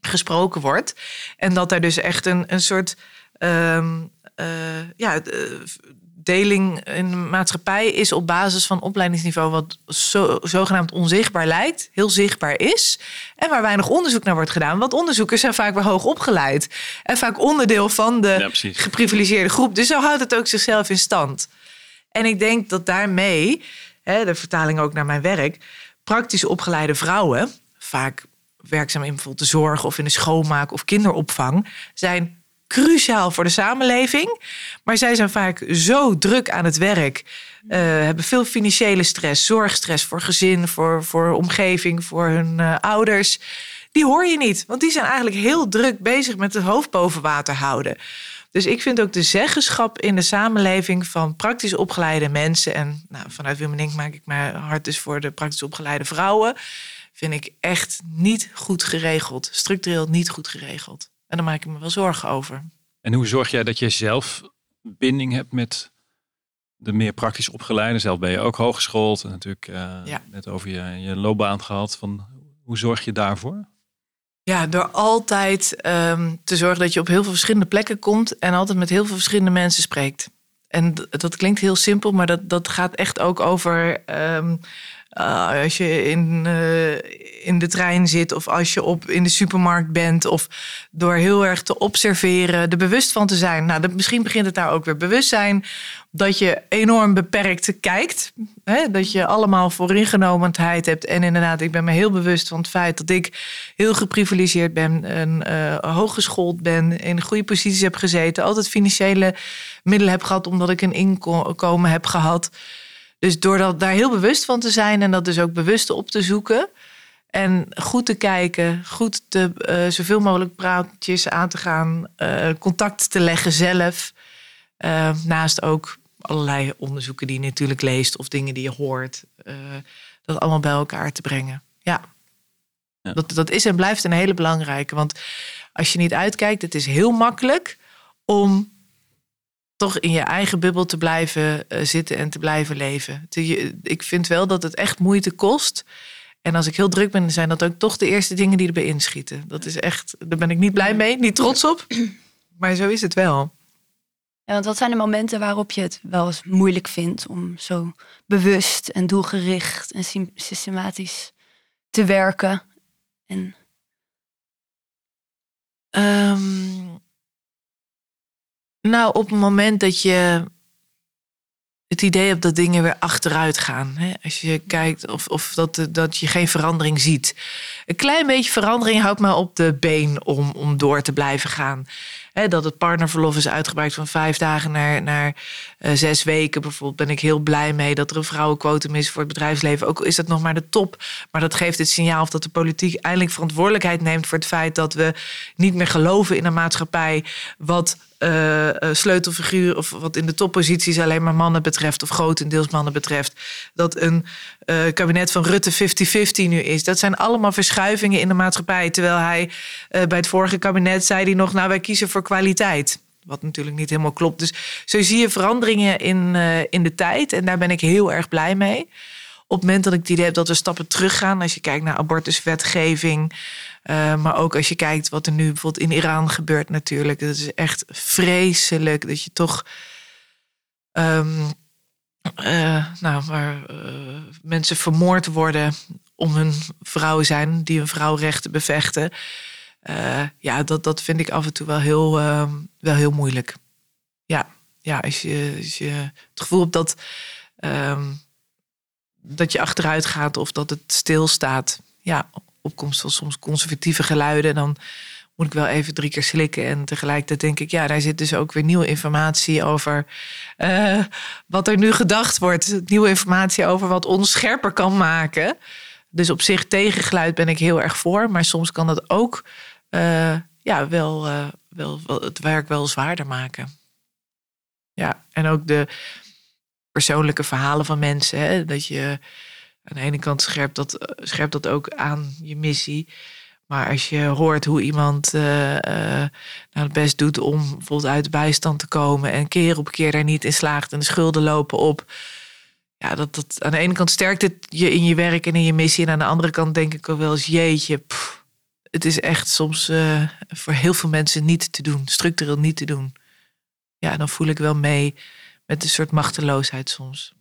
gesproken wordt. En dat er dus echt een, een soort ehm, eh, ja, deling in de maatschappij is op basis van opleidingsniveau wat zo, zogenaamd onzichtbaar lijkt, heel zichtbaar is. En waar weinig onderzoek naar wordt gedaan. Want onderzoekers zijn vaak weer hoog opgeleid. En vaak onderdeel van de geprivilegeerde groep. Dus zo houdt het ook zichzelf in stand. En ik denk dat daarmee, hè, de vertaling ook naar mijn werk, praktisch opgeleide vrouwen, vaak werkzaam in bijvoorbeeld de zorg of in de schoonmaak of kinderopvang, zijn cruciaal voor de samenleving. Maar zij zijn vaak zo druk aan het werk. Uh, hebben veel financiële stress, zorgstress voor gezin, voor, voor omgeving, voor hun uh, ouders. Die hoor je niet, want die zijn eigenlijk heel druk bezig met het hoofd boven water houden. Dus ik vind ook de zeggenschap in de samenleving van praktisch opgeleide mensen. En nou, vanuit Wilmenink maak ik mijn hart dus voor de praktisch opgeleide vrouwen. Vind ik echt niet goed geregeld. Structureel niet goed geregeld. En daar maak ik me wel zorgen over. En hoe zorg jij dat je zelf binding hebt met de meer praktisch opgeleide? Zelf ben je ook hooggeschoold en natuurlijk uh, net over je, je loopbaan gehad. Van, hoe zorg je daarvoor? Ja, door altijd um, te zorgen dat je op heel veel verschillende plekken komt en altijd met heel veel verschillende mensen spreekt. En dat klinkt heel simpel, maar dat, dat gaat echt ook over um, uh, als je in, uh, in de trein zit of als je op, in de supermarkt bent. Of door heel erg te observeren, er bewust van te zijn. Nou, misschien begint het daar ook weer bewustzijn. Dat je enorm beperkt kijkt. Hè? Dat je allemaal vooringenomenheid hebt. En inderdaad, ik ben me heel bewust van het feit dat ik heel geprivilegeerd ben. En uh, hooggeschoold ben. In goede posities heb gezeten. Altijd financiële middelen heb gehad omdat ik een inkomen heb gehad. Dus door dat, daar heel bewust van te zijn en dat dus ook bewust op te zoeken. En goed te kijken, goed te, uh, zoveel mogelijk praatjes aan te gaan, uh, contact te leggen zelf. Uh, naast ook allerlei onderzoeken die je natuurlijk leest of dingen die je hoort. dat allemaal bij elkaar te brengen. Ja. ja. Dat, dat is en blijft een hele belangrijke. Want als je niet uitkijkt, het is heel makkelijk om toch in je eigen bubbel te blijven uh, zitten en te blijven leven. Ik vind wel dat het echt moeite kost. En als ik heel druk ben, zijn dat ook toch de eerste dingen die erbij inschieten. Dat is echt, daar ben ik niet blij mee, niet trots op. Maar zo is het wel. Ja, want wat zijn de momenten waarop je het wel eens moeilijk vindt om zo bewust en doelgericht en systematisch te werken? En... Um, nou, op het moment dat je het idee hebt dat dingen weer achteruit gaan. Hè? Als je kijkt of, of dat, dat je geen verandering ziet. Een klein beetje verandering houdt me op de been om, om door te blijven gaan. dat het partnerverlof is uitgebreid van vijf dagen naar, naar uh, zes weken bijvoorbeeld. Ben ik heel blij mee dat er een vrouwenquotum is voor het bedrijfsleven. Ook is dat nog maar de top. Maar dat geeft het signaal of dat de politiek eindelijk verantwoordelijkheid neemt voor het feit dat we niet meer geloven in een maatschappij wat uh, sleutelfiguur, of wat in de topposities alleen maar mannen betreft, of grotendeels mannen betreft, dat een uh, kabinet van Rutte 50-50 nu is. Dat zijn allemaal verschuivingen in de maatschappij. Terwijl hij bij het vorige kabinet zei hij nog, nou wij kiezen voor kwaliteit. Wat natuurlijk niet helemaal klopt. Dus zo zie je veranderingen in, in de tijd. En daar ben ik heel erg blij mee. Op het moment dat ik het idee heb dat we stappen teruggaan, als je kijkt naar abortuswetgeving, uh, maar ook als je kijkt wat er nu bijvoorbeeld in Iran gebeurt natuurlijk. Dat is echt vreselijk dat je toch... Um, uh, nou, waar uh, mensen vermoord worden om hun vrouw zijn, die hun vrouwrechten bevechten. ja, dat, dat vind ik af en toe wel heel, ehm, wel heel moeilijk. Ja, ja als, je, als je het gevoel hebt dat, um, dat je achteruit gaat of dat het stilstaat. Ja, opkomst van soms conservatieve geluiden, dan moet ik wel even drie keer slikken. En tegelijkertijd denk ik, ja, daar zit dus ook weer nieuwe informatie over uh, wat er nu gedacht wordt. Nieuwe informatie over wat ons scherper kan maken. Dus op zich tegengeluid ben ik heel erg voor. Maar soms kan dat ook uh, ja, wel, uh, wel, wel het werk wel zwaarder maken. Ja, en ook de persoonlijke verhalen van mensen. Hè, dat je aan de ene kant scherpt dat, eh, scherpt dat ook aan je missie. Maar als je hoort hoe iemand uh, uh, nou het best doet om bijvoorbeeld uit de bijstand te komen en keer op keer daar niet in slaagt en de schulden lopen op. ja, dat, dat aan de ene kant sterkt het je in je werk en in je missie. En aan de andere kant denk ik ook wel eens, jeetje, het is echt soms voor heel veel mensen niet te doen, structureel niet te doen. Ja, dan voel ik wel mee met een soort machteloosheid soms.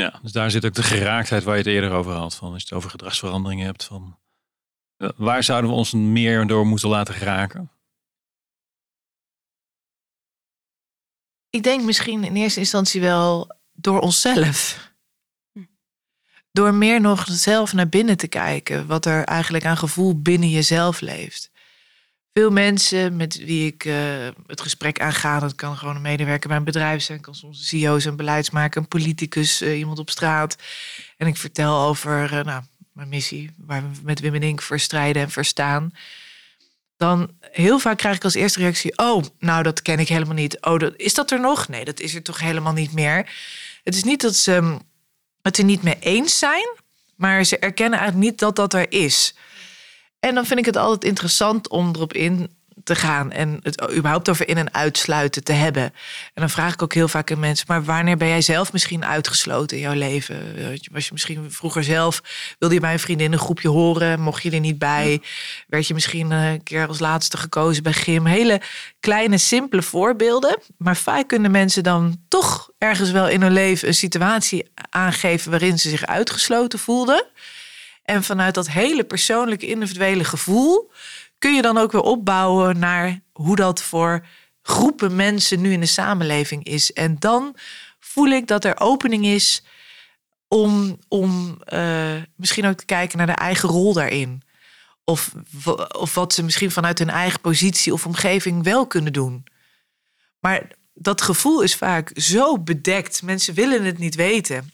Ja, dus daar zit ook de geraaktheid waar je het eerder over had. Van als je het over gedragsveranderingen hebt. Van, waar zouden we ons meer door moeten laten geraken? Ik denk misschien in eerste instantie wel door onszelf. Door meer nog zelf naar binnen te kijken. Wat er eigenlijk aan gevoel binnen jezelf leeft. Veel mensen met wie ik uh, het gesprek aanga, dat kan gewoon een medewerker bij een bedrijf zijn, kan soms een CEO zijn, beleidsmaker, een politicus, uh, iemand op straat. En ik vertel over uh, nou, mijn missie, waar we met Wim en Ink voor strijden en verstaan. Dan heel vaak krijg ik als eerste reactie: Oh, nou, dat ken ik helemaal niet. Oh, dat, is dat er nog? Nee, dat is er toch helemaal niet meer. Het is niet dat ze het er niet mee eens zijn, maar ze erkennen eigenlijk niet dat dat er is. En dan vind ik het altijd interessant om erop in te gaan en het überhaupt over in- en uitsluiten te hebben. En dan vraag ik ook heel vaak aan mensen: maar wanneer ben jij zelf misschien uitgesloten in jouw leven? Was je misschien vroeger zelf, wilde je bij een vriendin een groepje horen, mocht je er niet bij? Werd je misschien een keer als laatste gekozen bij gym? Hele kleine, simpele voorbeelden. Maar vaak kunnen mensen dan toch ergens wel in hun leven een situatie aangeven waarin ze zich uitgesloten voelden. En vanuit dat hele persoonlijke, individuele gevoel kun je dan ook weer opbouwen naar hoe dat voor groepen mensen nu in de samenleving is. En dan voel ik dat er opening is om, om uh, misschien ook te kijken naar de eigen rol daarin. Of, of wat ze misschien vanuit hun eigen positie of omgeving wel kunnen doen. Maar dat gevoel is vaak zo bedekt. Mensen willen het niet weten.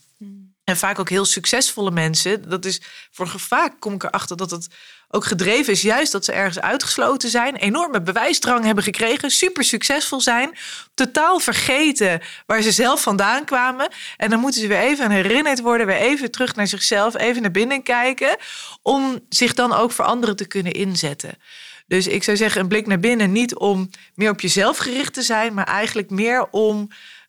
En vaak ook heel succesvolle mensen. Dat is voor vaak kom ik erachter dat het ook gedreven is, juist dat ze ergens uitgesloten zijn, enorme bewijsdrang hebben gekregen, super succesvol zijn, totaal vergeten waar ze zelf vandaan kwamen. En dan moeten ze weer even herinnerd worden, weer even terug naar zichzelf, even naar binnen kijken, om zich dan ook voor anderen te kunnen inzetten. Dus ik zou zeggen, een blik naar binnen, niet om meer op jezelf gericht te zijn, maar eigenlijk meer om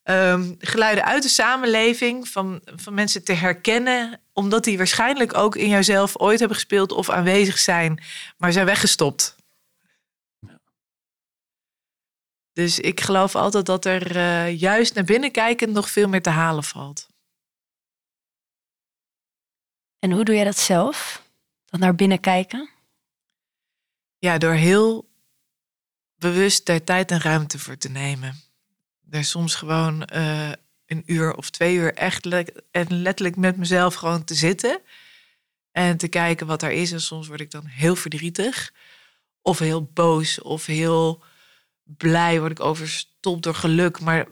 um, geluiden uit de samenleving van, van mensen te herkennen, omdat die waarschijnlijk ook in jouzelf ooit hebben gespeeld of aanwezig zijn, maar zijn weggestopt. Ja. Dus ik geloof altijd dat er uh, juist naar binnen kijkend nog veel meer te halen valt. En hoe doe jij dat zelf? Dat naar binnen kijken? Ja, door heel bewust daar tijd en ruimte voor te nemen er soms gewoon uh, een uur of twee uur echt en letterlijk met mezelf gewoon te zitten. En te kijken wat er is. En soms word ik dan heel verdrietig. Of heel boos. Of heel blij. Word ik overstopt door geluk. Maar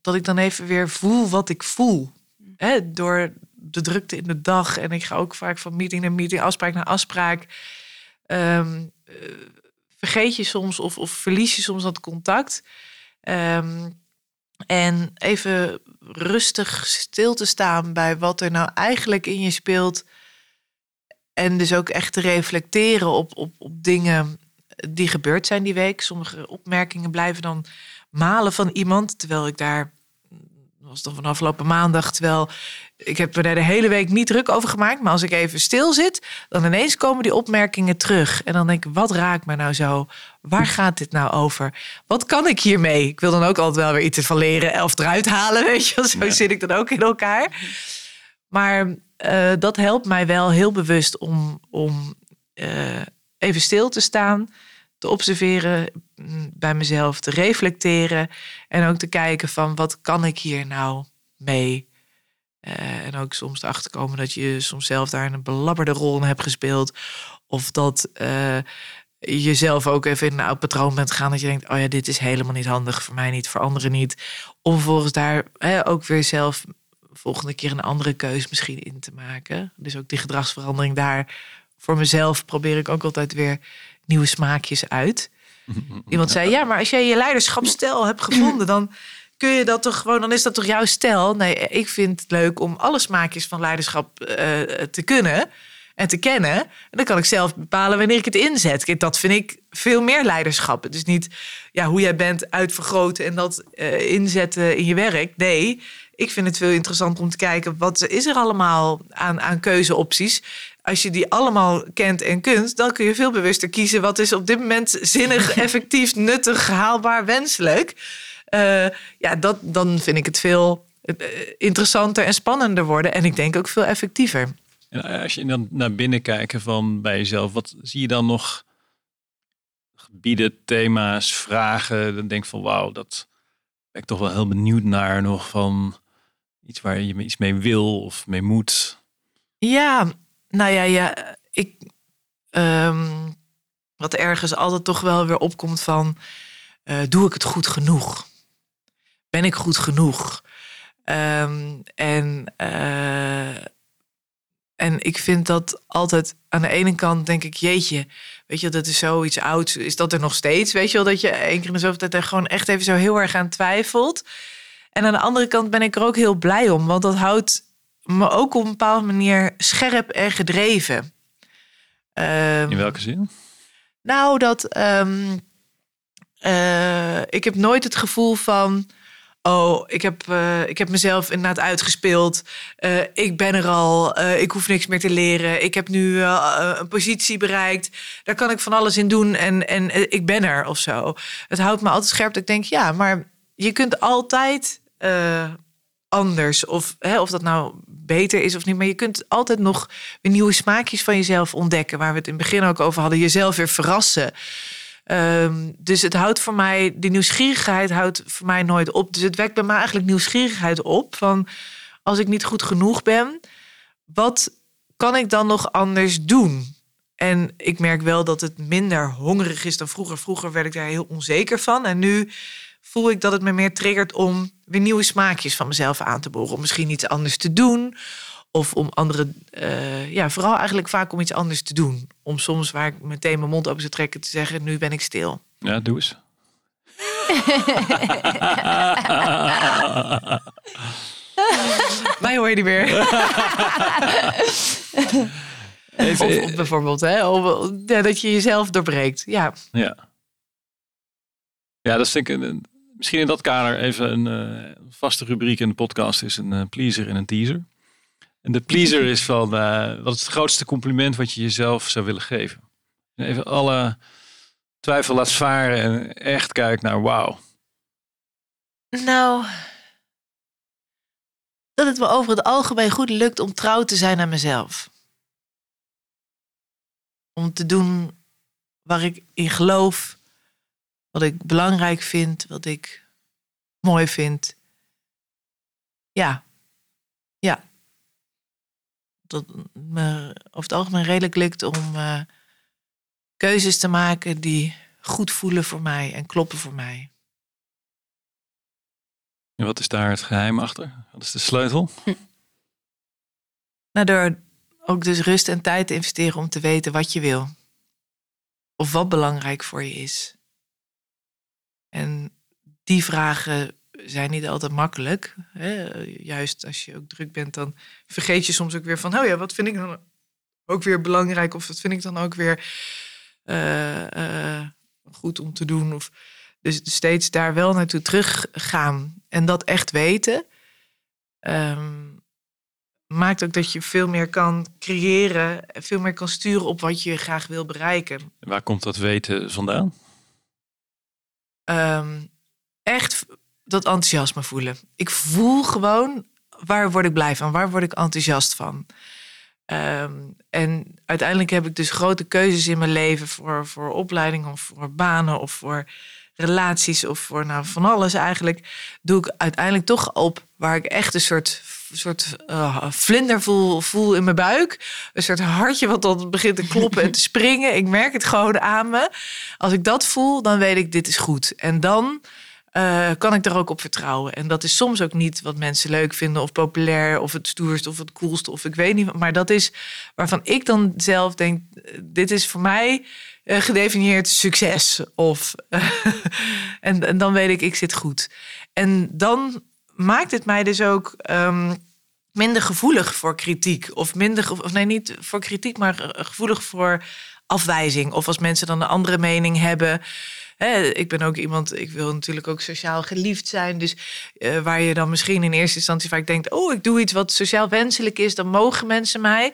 dat ik dan even weer voel wat ik voel. He, door de drukte in de dag. En ik ga ook vaak van meeting naar meeting, afspraak naar afspraak. Um, vergeet je soms of, of verlies je soms dat contact. Um, en even rustig stil te staan bij wat er nou eigenlijk in je speelt. En dus ook echt te reflecteren op, op, op dingen die gebeurd zijn die week. Sommige opmerkingen blijven dan malen van iemand. Terwijl ik daar was dan van afgelopen maandag. Terwijl ik heb er de hele week niet druk over gemaakt. Maar als ik even stil zit, dan ineens komen die opmerkingen terug. En dan denk ik, wat raakt me nou zo? Waar gaat dit nou over? Wat kan ik hiermee? Ik wil dan ook altijd wel weer iets van leren of eruit halen. Weet je, zo zit ik dan ook in elkaar. Maar uh, dat helpt mij wel heel bewust om, om uh, even stil te staan te observeren mm, bij mezelf, te reflecteren en ook te kijken van wat kan ik hier nou mee. Uh, en ook soms erachter komen dat je soms zelf daar een belabberde rol in hebt gespeeld. Of dat uh, je jezelf ook even in een oud patroon bent gaan. Dat je denkt, oh ja, dit is helemaal niet handig. Voor mij niet, voor anderen niet. Om vervolgens daar hè, ook weer zelf volgende keer een andere keus misschien in te maken. Dus ook die gedragsverandering daar. Voor mezelf probeer ik ook altijd weer nieuwe smaakjes uit. Iemand zei, ja, maar als jij je leiderschapsstijl hebt gevonden, dan kun je dat toch gewoon, dan is dat toch jouw stijl? Nee, ik vind het leuk om alle smaakjes van leiderschap uh, te kunnen en te kennen. En dan kan ik zelf bepalen wanneer ik het inzet. Dat vind ik veel meer leiderschap. Het is niet ja, hoe jij bent uitvergroten en dat uh, inzetten in je werk. Nee, ik vind het veel interessanter om te kijken wat is er allemaal aan, aan keuzeopties. Als je die allemaal kent en kunt, dan kun je veel bewuster kiezen wat is op dit moment zinnig, effectief, nuttig, haalbaar, wenselijk. Uh, ja, dat, dan vind ik het veel uh, interessanter en spannender worden. En ik denk ook veel effectiever. En als je dan naar binnen kijkt van bij jezelf, wat zie je dan nog gebieden, thema's, vragen? Dan denk van wauw, dat ben ik toch wel heel benieuwd naar nog van iets waar je iets mee wil of mee moet. Ja, nou ja, ja ik. Um, wat ergens altijd toch wel weer opkomt van. Uh, doe ik het goed genoeg? Ben ik goed genoeg? Um, en uh, en ik vind dat altijd aan de ene kant denk ik, jeetje, weet je, dat is zoiets ouds. Is dat er nog steeds? Weet je wel, dat je één keer in de zoveel tijd er gewoon echt even zo heel erg aan twijfelt. En aan de andere kant ben ik er ook heel blij om, want dat houdt me ook op een bepaalde manier scherp en gedreven. Um, in welke zin? Nou, dat um, uh, ik heb nooit het gevoel van Oh, ik heb, uh, ik heb mezelf inderdaad uitgespeeld. Uh, ik ben er al. Uh, ik hoef niks meer te leren. Ik heb nu een positie bereikt. Daar kan ik van alles in doen. En, en ik ben er of zo. Het houdt me altijd scherp. Dat ik denk, ja, maar je kunt altijd anders. Of, hè, of dat nou beter is of niet. Maar je kunt altijd nog weer nieuwe smaakjes van jezelf ontdekken. Waar we het in het begin ook over hadden. Jezelf weer verrassen. Um, dus het houdt voor mij, die nieuwsgierigheid houdt voor mij nooit op. Dus het wekt bij mij eigenlijk nieuwsgierigheid op. Van als ik niet goed genoeg ben, wat kan ik dan nog anders doen? En ik merk wel dat het minder hongerig is dan vroeger. Vroeger werd ik daar heel onzeker van. En nu voel ik dat het me meer triggert om weer nieuwe smaakjes van mezelf aan te boren. Om misschien iets anders te doen. Of om andere, uh, ja, vooral eigenlijk vaak om iets anders te doen. Om soms waar ik meteen mijn mond open zou trekken te zeggen, nu ben ik stil. Ja, doe eens. Mij hoor je niet meer. Of, of, bijvoorbeeld, hè, of, ja, dat je jezelf doorbreekt. Ja. Ja, ja dat is denk ik misschien in dat kader even een uh, vaste rubriek in de podcast is een uh, pleaser en een teaser. En de pleaser is van, uh, wat is het grootste compliment wat je jezelf zou willen geven? Even alle twijfel laat varen en echt kijkt naar wauw. Nou, dat het me over het algemeen goed lukt om trouw te zijn aan mezelf. Om te doen waar ik in geloof, wat ik belangrijk vind, wat ik mooi vind. Ja, ja dat me over het algemeen redelijk lukt om uh, keuzes te maken die goed voelen voor mij en kloppen voor mij. En wat is daar het geheim achter? Wat is de sleutel? Hm. Nou, door ook dus rust en tijd te investeren om te weten wat je wil. Of wat belangrijk voor je is. En die vragen zijn niet altijd makkelijk. Hè? Juist als je ook druk bent, dan vergeet je soms ook weer van, oh ja, wat vind ik dan ook weer belangrijk? Of wat vind ik dan ook weer uh, uh, goed om te doen? Of, dus steeds daar wel naartoe teruggaan en dat echt weten. Um, maakt ook dat je veel meer kan creëren, veel meer kan sturen op wat je graag wil bereiken. Waar komt dat weten vandaan? Um, echt dat enthousiasme voelen. Ik voel gewoon waar word ik blij van, waar word ik enthousiast van. Um, en uiteindelijk heb ik dus grote keuzes in mijn leven voor, voor opleidingen of voor banen of voor relaties of voor nou, van alles eigenlijk. Doe ik uiteindelijk toch op waar ik echt een soort, soort uh, vlinder voel, voel in mijn buik. Een soort hartje wat dan begint te kloppen en te springen. Ik merk het gewoon aan me. Als ik dat voel, dan weet ik dit is goed. En dan uh, kan ik er ook op vertrouwen. En dat is soms ook niet wat mensen leuk vinden of populair of het stoerst of het coolste of ik weet niet. Maar dat is waarvan ik dan zelf denk, dit is voor mij uh, gedefinieerd succes. Of, en, en, dan weet ik, ik zit goed. En dan maakt het mij dus ook um, minder gevoelig voor kritiek. Of minder, of nee, niet voor kritiek, maar gevoelig voor afwijzing. Of als mensen dan een andere mening hebben hè, ik ben ook iemand, ik wil natuurlijk ook sociaal geliefd zijn. Dus eh, waar je dan misschien in eerste instantie vaak denkt, oh, ik doe iets wat sociaal wenselijk is, dan mogen mensen mij.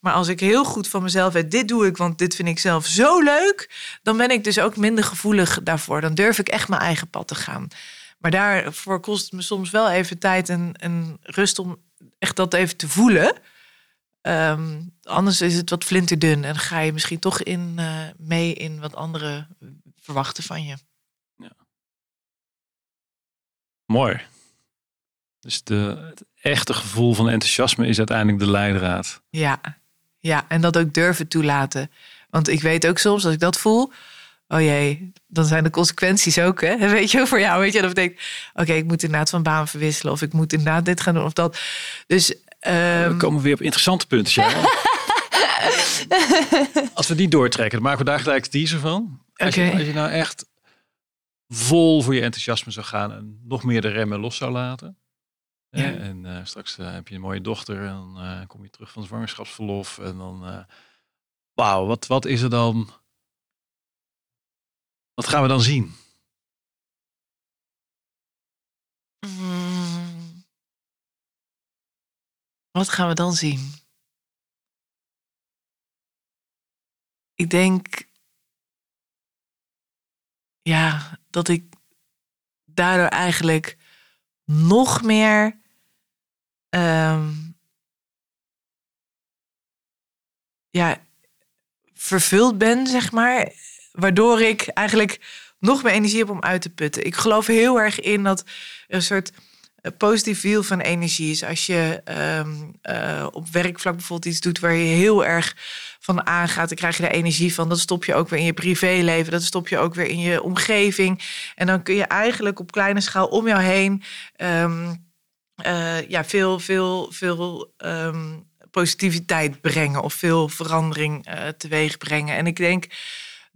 Maar als ik heel goed van mezelf weet, dit doe ik, want dit vind ik zelf zo leuk, dan ben ik dus ook minder gevoelig daarvoor. Dan durf ik echt mijn eigen pad te gaan. Maar daarvoor kost het me soms wel even tijd en, rust om echt dat even te voelen. Ehm, anders is het wat flinterdun en ga je misschien toch in, uh, mee in wat anderen verwachten van je. Ja. Mooi. Dus de, het echte gevoel van enthousiasme is uiteindelijk de leidraad. Ja, ja, en dat ook durven toelaten. Want ik weet ook soms, als ik dat voel, oh jee, dan zijn de consequenties ook, hè? Weet je, voor jou, weet je, dat betekent, oké, ik moet inderdaad van baan verwisselen, of ik moet inderdaad dit gaan doen, of dat. Dus. Um... We komen weer op interessante punten, ja. als we die doortrekken, dan maken we daar gelijk teaser van. Als, je, als je nou echt vol voor je enthousiasme zou gaan en nog meer de remmen los zou laten. Ja. En uh, straks uh, heb je een mooie dochter en dan uh, kom je terug van zwangerschapsverlof. En dan, wauw, wat, wat is er dan? Wat gaan we dan zien? Mm. Wat gaan we dan zien? Ik denk, ja, dat ik daardoor eigenlijk nog meer um, ja, vervuld ben, zeg maar. Waardoor ik eigenlijk nog meer energie heb om uit te putten. Ik geloof heel erg in dat een soort positief wiel van energie is. Als je um, uh, op werkvlak bijvoorbeeld iets doet waar je heel erg van aangaat, dan krijg je er energie van. Dat stop je ook weer in je privéleven. Dat stop je ook weer in je omgeving. En dan kun je eigenlijk op kleine schaal om jou heen. Um, uh, ja, veel, veel, veel um, positiviteit brengen of veel verandering uh, teweeg brengen. En ik denk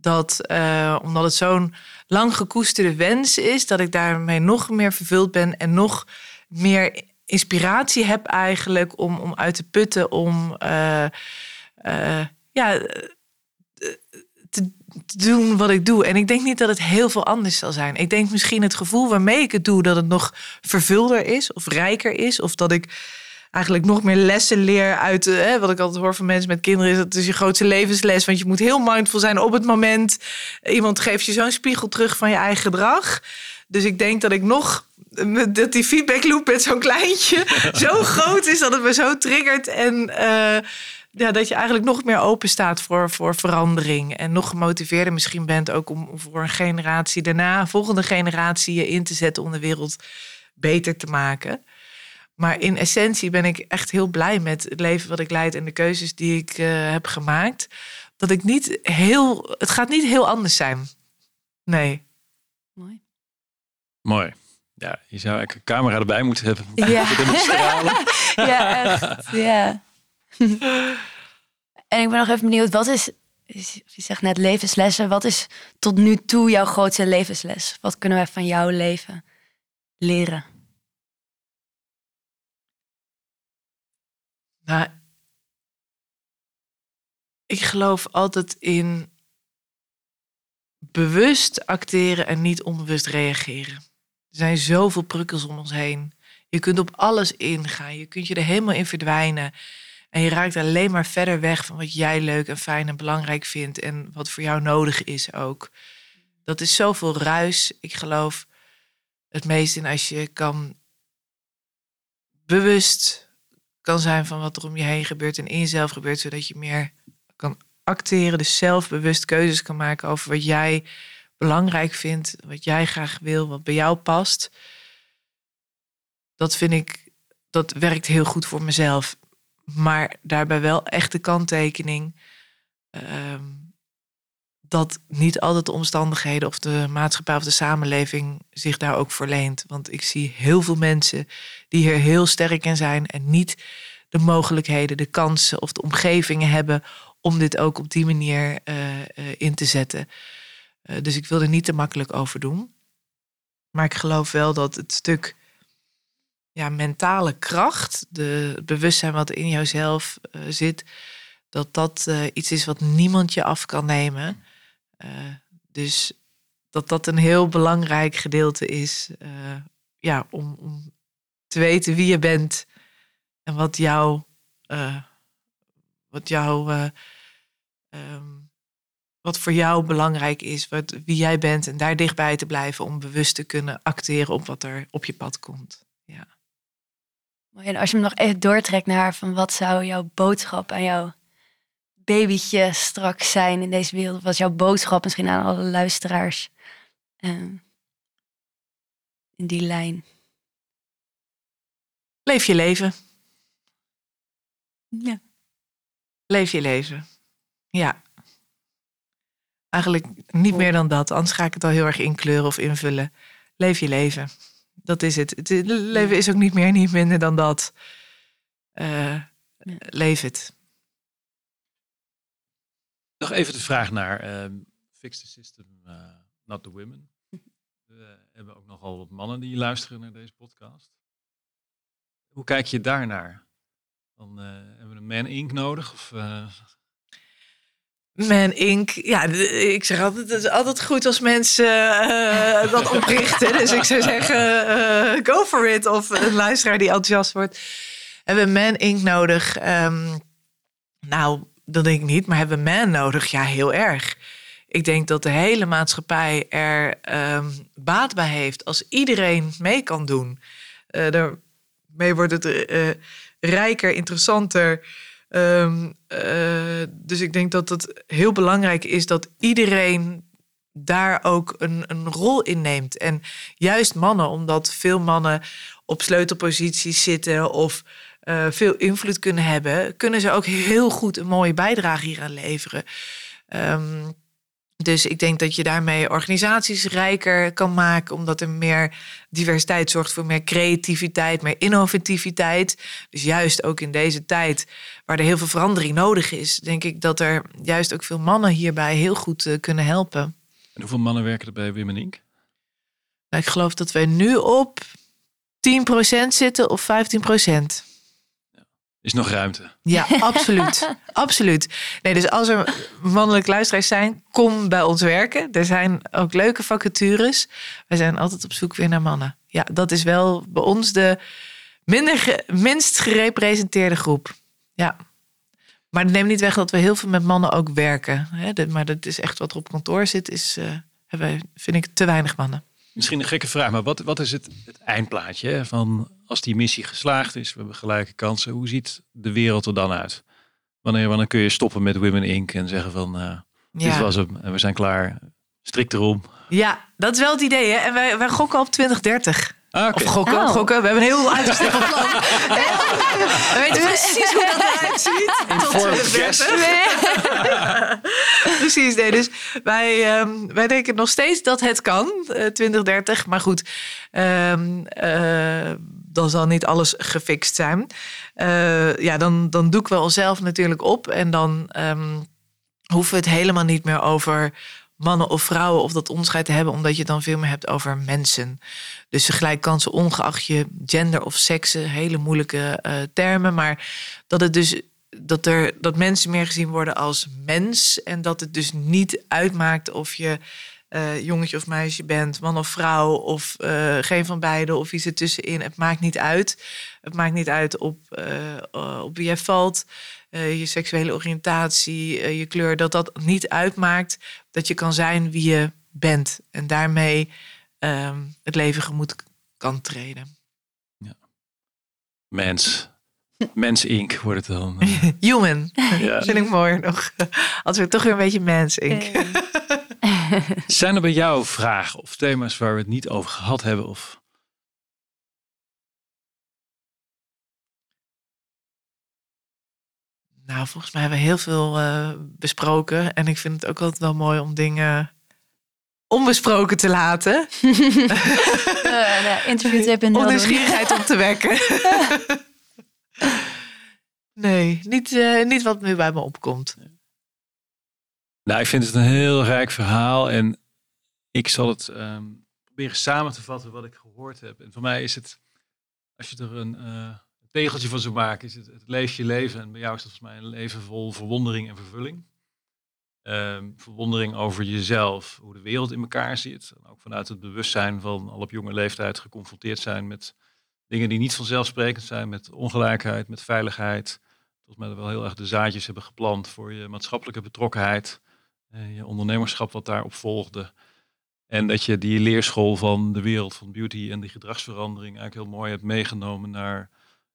dat, uh, omdat het zo'n lang gekoesterde wens is, dat ik daarmee nog meer vervuld ben en nog meer inspiratie heb eigenlijk om, om uit te putten, om ja, te, doen wat ik doe. En ik denk niet dat het heel veel anders zal zijn. Ik denk misschien het gevoel waarmee ik het doe, dat het nog vervulder is of rijker is. Of dat ik eigenlijk nog meer lessen leer uit, hè, wat ik altijd hoor van mensen met kinderen, is dat is je grootste levensles. Want je moet heel mindful zijn op het moment. Iemand geeft je zo'n spiegel terug van je eigen gedrag. Dus ik denk dat ik nog dat die feedback loop met zo'n kleintje zo groot is dat het me zo triggert en uh, ja, dat je eigenlijk nog meer open staat voor, voor verandering. En nog gemotiveerder misschien bent ook om voor een generatie daarna, volgende generatie, je in te zetten om de wereld beter te maken. Maar in essentie ben ik echt heel blij met het leven wat ik leid en de keuzes die ik uh, heb gemaakt. Dat ik niet heel. Het gaat niet heel anders zijn. Nee. Mooi. Mooi. Ja, je zou eigenlijk een camera erbij moeten hebben. Ja, ja echt. Ja. en ik ben nog even benieuwd, wat is, je zegt net levenslessen, wat is tot nu toe jouw grootste levensles? Wat kunnen wij van jouw leven leren? Nou, ik geloof altijd in bewust acteren en niet onbewust reageren. Er zijn zoveel prikkels om ons heen. Je kunt op alles ingaan. Je kunt je er helemaal in verdwijnen. En je raakt alleen maar verder weg van wat jij leuk en fijn en belangrijk vindt. En wat voor jou nodig is ook. Dat is zoveel ruis. Ik geloof het meest in als je kan bewust kan zijn van wat er om je heen gebeurt en in jezelf gebeurt, zodat je meer kan acteren, dus zelfbewust keuzes kan maken over wat jij belangrijk vindt, wat jij graag wil, wat bij jou past. Dat vind ik, dat werkt heel goed voor mezelf. Maar daarbij wel echt de kanttekening ehm, dat niet altijd de omstandigheden of de maatschappij of de samenleving zich daar ook verleent. Want ik zie heel veel mensen die hier heel sterk in zijn en niet de mogelijkheden, de kansen of de omgevingen hebben om dit ook op die manier uh, uh, in te zetten. Uh, dus ik wil er niet te makkelijk over doen. Maar ik geloof wel dat het stuk ja, mentale kracht, de, het bewustzijn wat in jouzelf zit, dat dat iets is wat niemand je af kan nemen. Uh, dus dat dat een heel belangrijk gedeelte is. eh, ja, om, om te weten wie je bent en wat jou, eh, wat jou, eh, ehm, wat voor jou belangrijk is, wat, wie jij bent en daar dichtbij te blijven om bewust te kunnen acteren op wat er op je pad komt. Ja. En als je hem nog even doortrekt naar van wat zou jouw boodschap aan jouw babytje straks zijn in deze wereld? Wat is jouw boodschap misschien aan alle luisteraars ehm, in die lijn? Leef je leven. Ja. Leef je leven. Ja. Eigenlijk niet meer dan dat. Anders ga ik het al heel erg inkleuren of invullen. Leef je leven. Dat is het. Het leven is ook niet meer, niet minder dan dat. Eh, Leef het. Nog even de vraag naar ehm, Fix the System, eh, Not the Women. We hebben ook nogal wat mannen die luisteren naar deze podcast. Hoe kijk je daarnaar? Dan eh, hebben we een Man Inc. nodig? Of, eh, Man Inc. Ja, ik zeg altijd, het is altijd goed als mensen dat oprichten. dus ik zou zeggen, go for it. Of een luisteraar die enthousiast wordt. Hebben we Man Inc. nodig? Ehm, nou, dat denk ik niet. Maar hebben Man nodig? Ja, heel erg. Ik denk dat de hele maatschappij er ehm, baat bij heeft als iedereen mee kan doen. Eh, daarmee wordt het eh, rijker, interessanter. Ehm, eh, dus ik denk dat het heel belangrijk is dat iedereen daar ook een, een rol in neemt. En juist mannen, omdat veel mannen op sleutelposities zitten of eh, veel invloed kunnen hebben, kunnen ze ook heel goed een mooie bijdrage hieraan leveren. Ehm, dus ik denk dat je daarmee organisaties rijker kan maken, omdat er meer diversiteit zorgt voor meer creativiteit, meer innovativiteit. Dus juist ook in deze tijd, waar er heel veel verandering nodig is, denk ik dat er juist ook veel mannen hierbij heel goed eh, kunnen helpen. en hoeveel mannen werken er bij Women Inc.? Nou, ik geloof dat wij nu op 10% zitten of 15%. Is nog ruimte? Ja, absoluut. absoluut. Nee, dus als er mannelijke luisteraars zijn, kom bij ons werken. Er zijn ook leuke vacatures. Wij zijn altijd op zoek weer naar mannen. Ja, dat is wel bij ons de minder ge- minst gerepresenteerde groep. Ja. Maar dat neemt niet weg dat we heel veel met mannen ook werken. Hè, de- maar dat is echt wat er op kantoor zit, is, eh, hebben wij, vind ik, te weinig mannen. Misschien een gekke vraag, maar wat, wat is het, het eindplaatje van als die missie geslaagd is, we hebben gelijke kansen, hoe ziet de wereld er dan uit? Wanneer, wanneer kun je stoppen met Women Inc. en zeggen van eh, dit was hem en we zijn klaar, strikt erom. ja, dat is wel het idee. Hè? En wij, wij gokken op 2030. Ah. Of gokken, Oh. gokken. We hebben een heel uitgestippeld plan. We weten precies hoe dat eruit ziet. Tot Informed 2030. Precies, nee. Dus wij, ehm, wij denken nog steeds dat het kan, eh, 2030. Maar goed, ehm, eh, dan zal niet alles gefixt zijn. Eh, ja, dan, dan doeken we onszelf natuurlijk op. En dan ehm, hoeven we het helemaal niet meer over mannen of vrouwen of dat onderscheid te hebben, omdat je dan veel meer hebt over mensen. Dus de gelijke kansen, ongeacht je gender of seksen, hele moeilijke eh, termen. Maar dat het dus dat er dat mensen meer gezien worden als mens. En dat het dus niet uitmaakt of je eh, jongetje of meisje bent, man of vrouw, of eh, geen van beide, of iets ertussenin. Het maakt niet uit. Het maakt niet uit op, eh, op wie jij valt, eh, je seksuele oriëntatie, je kleur. Dat dat niet uitmaakt dat je kan zijn wie je bent. En daarmee ehm, het leven gemoed kan treden. Mens. Mens Inc. wordt het dan. Human, Ja. vind ik mooi nog. Als we toch weer een beetje mens, Ink. Zijn er bij jou vragen of thema's waar we het niet over gehad hebben? Of... Nou, volgens mij hebben we heel veel eh, besproken. En ik vind het ook altijd wel mooi om dingen onbesproken te laten. Uh, interview Om nieuwsgierigheid op te wekken. nee, niet, eh, niet wat nu bij me opkomt. Nou, ik vind het een heel rijk verhaal en ik zal het ehm, proberen samen te vatten wat ik gehoord heb. En voor mij is het, als je er een eh, tegeltje van zou maken, is het, het leef je leven. En bij jou is dat volgens mij een leven vol verwondering en vervulling. Ehm, verwondering over jezelf, hoe de wereld in elkaar zit. En ook vanuit het bewustzijn van al op jonge leeftijd geconfronteerd zijn met dingen die niet vanzelfsprekend zijn, met ongelijkheid, met veiligheid. Volgens mij wel heel erg de zaadjes hebben geplant voor je maatschappelijke betrokkenheid, je ondernemerschap wat daarop volgde. En dat je die leerschool van de wereld van beauty en die gedragsverandering eigenlijk heel mooi hebt meegenomen naar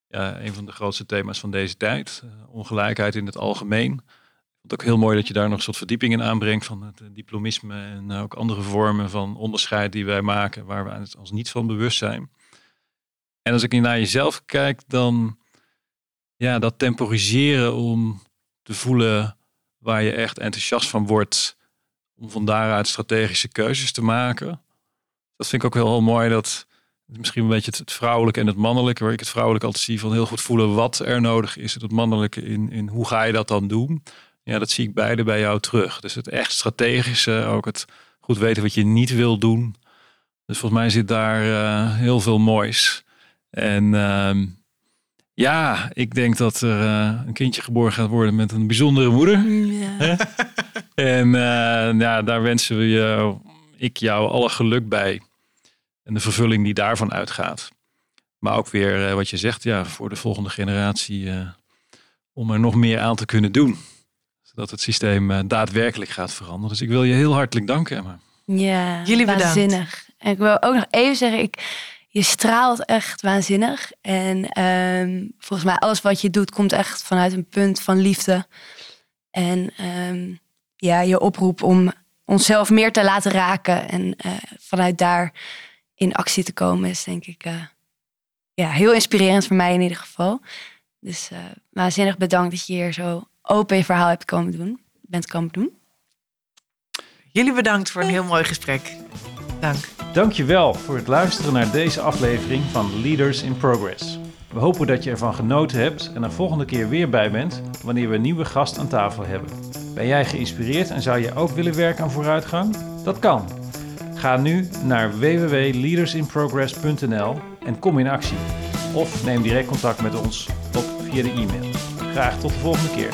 ja, een van de grootste thema's van deze tijd. Uh, ongelijkheid in het algemeen. Ik vond ook heel mooi dat je daar nog een soort verdieping in aanbrengt van het uh, diplomisme en ook andere vormen van onderscheid die wij maken, waar we ons niet van bewust zijn. En als ik naar jezelf kijk, dan ja, dat temporiseren om te voelen waar je echt enthousiast van wordt, om van daaruit strategische keuzes te maken. Dat vind ik ook heel, mooi. Dat misschien een beetje het, vrouwelijke en het mannelijke, waar ik het vrouwelijke altijd zie van heel goed voelen wat er nodig is. Het mannelijke in, in hoe ga je dat dan doen? Ja, dat zie ik beide bij jou terug. Dus het echt strategische, ook het goed weten wat je niet wil doen. Dus volgens mij zit daar uh, heel veel moois. En uh, ja, ik denk dat er uh, een kindje geboren gaat worden met een bijzondere moeder. Ja. en uh, ja, daar wensen we je, ik jou alle geluk bij. En de vervulling die daarvan uitgaat. Maar ook weer uh, wat je zegt, ja, voor de volgende generatie. om er nog meer aan te kunnen doen. Zodat het systeem daadwerkelijk gaat veranderen. Dus ik wil je heel hartelijk danken, Emma. Ja, Jullie bedankt. waanzinnig. En ik wil ook nog even zeggen, ik, je straalt echt waanzinnig. En um, volgens mij alles wat je doet komt echt vanuit een punt van liefde. En um, ja, je oproep om onszelf meer te laten raken en uh, vanuit daar in actie te komen is denk ik uh, ja, heel inspirerend voor mij in ieder geval. Dus uh, waanzinnig bedankt dat je hier zo open je verhaal hebt komen doen, bent komen doen. Jullie bedankt voor een heel mooi gesprek. Dank. Dankjewel voor het luisteren naar deze aflevering van Leaders in Progress. We hopen dat je ervan genoten hebt en er volgende keer weer bij bent wanneer we een nieuwe gast aan tafel hebben. Ben jij geïnspireerd en zou je ook willen werken aan vooruitgang? Dat kan. Ga nu naar www.leadersinprogress.nl en kom in actie. Of neem direct contact met ons op via de e-mail. Graag tot de volgende keer.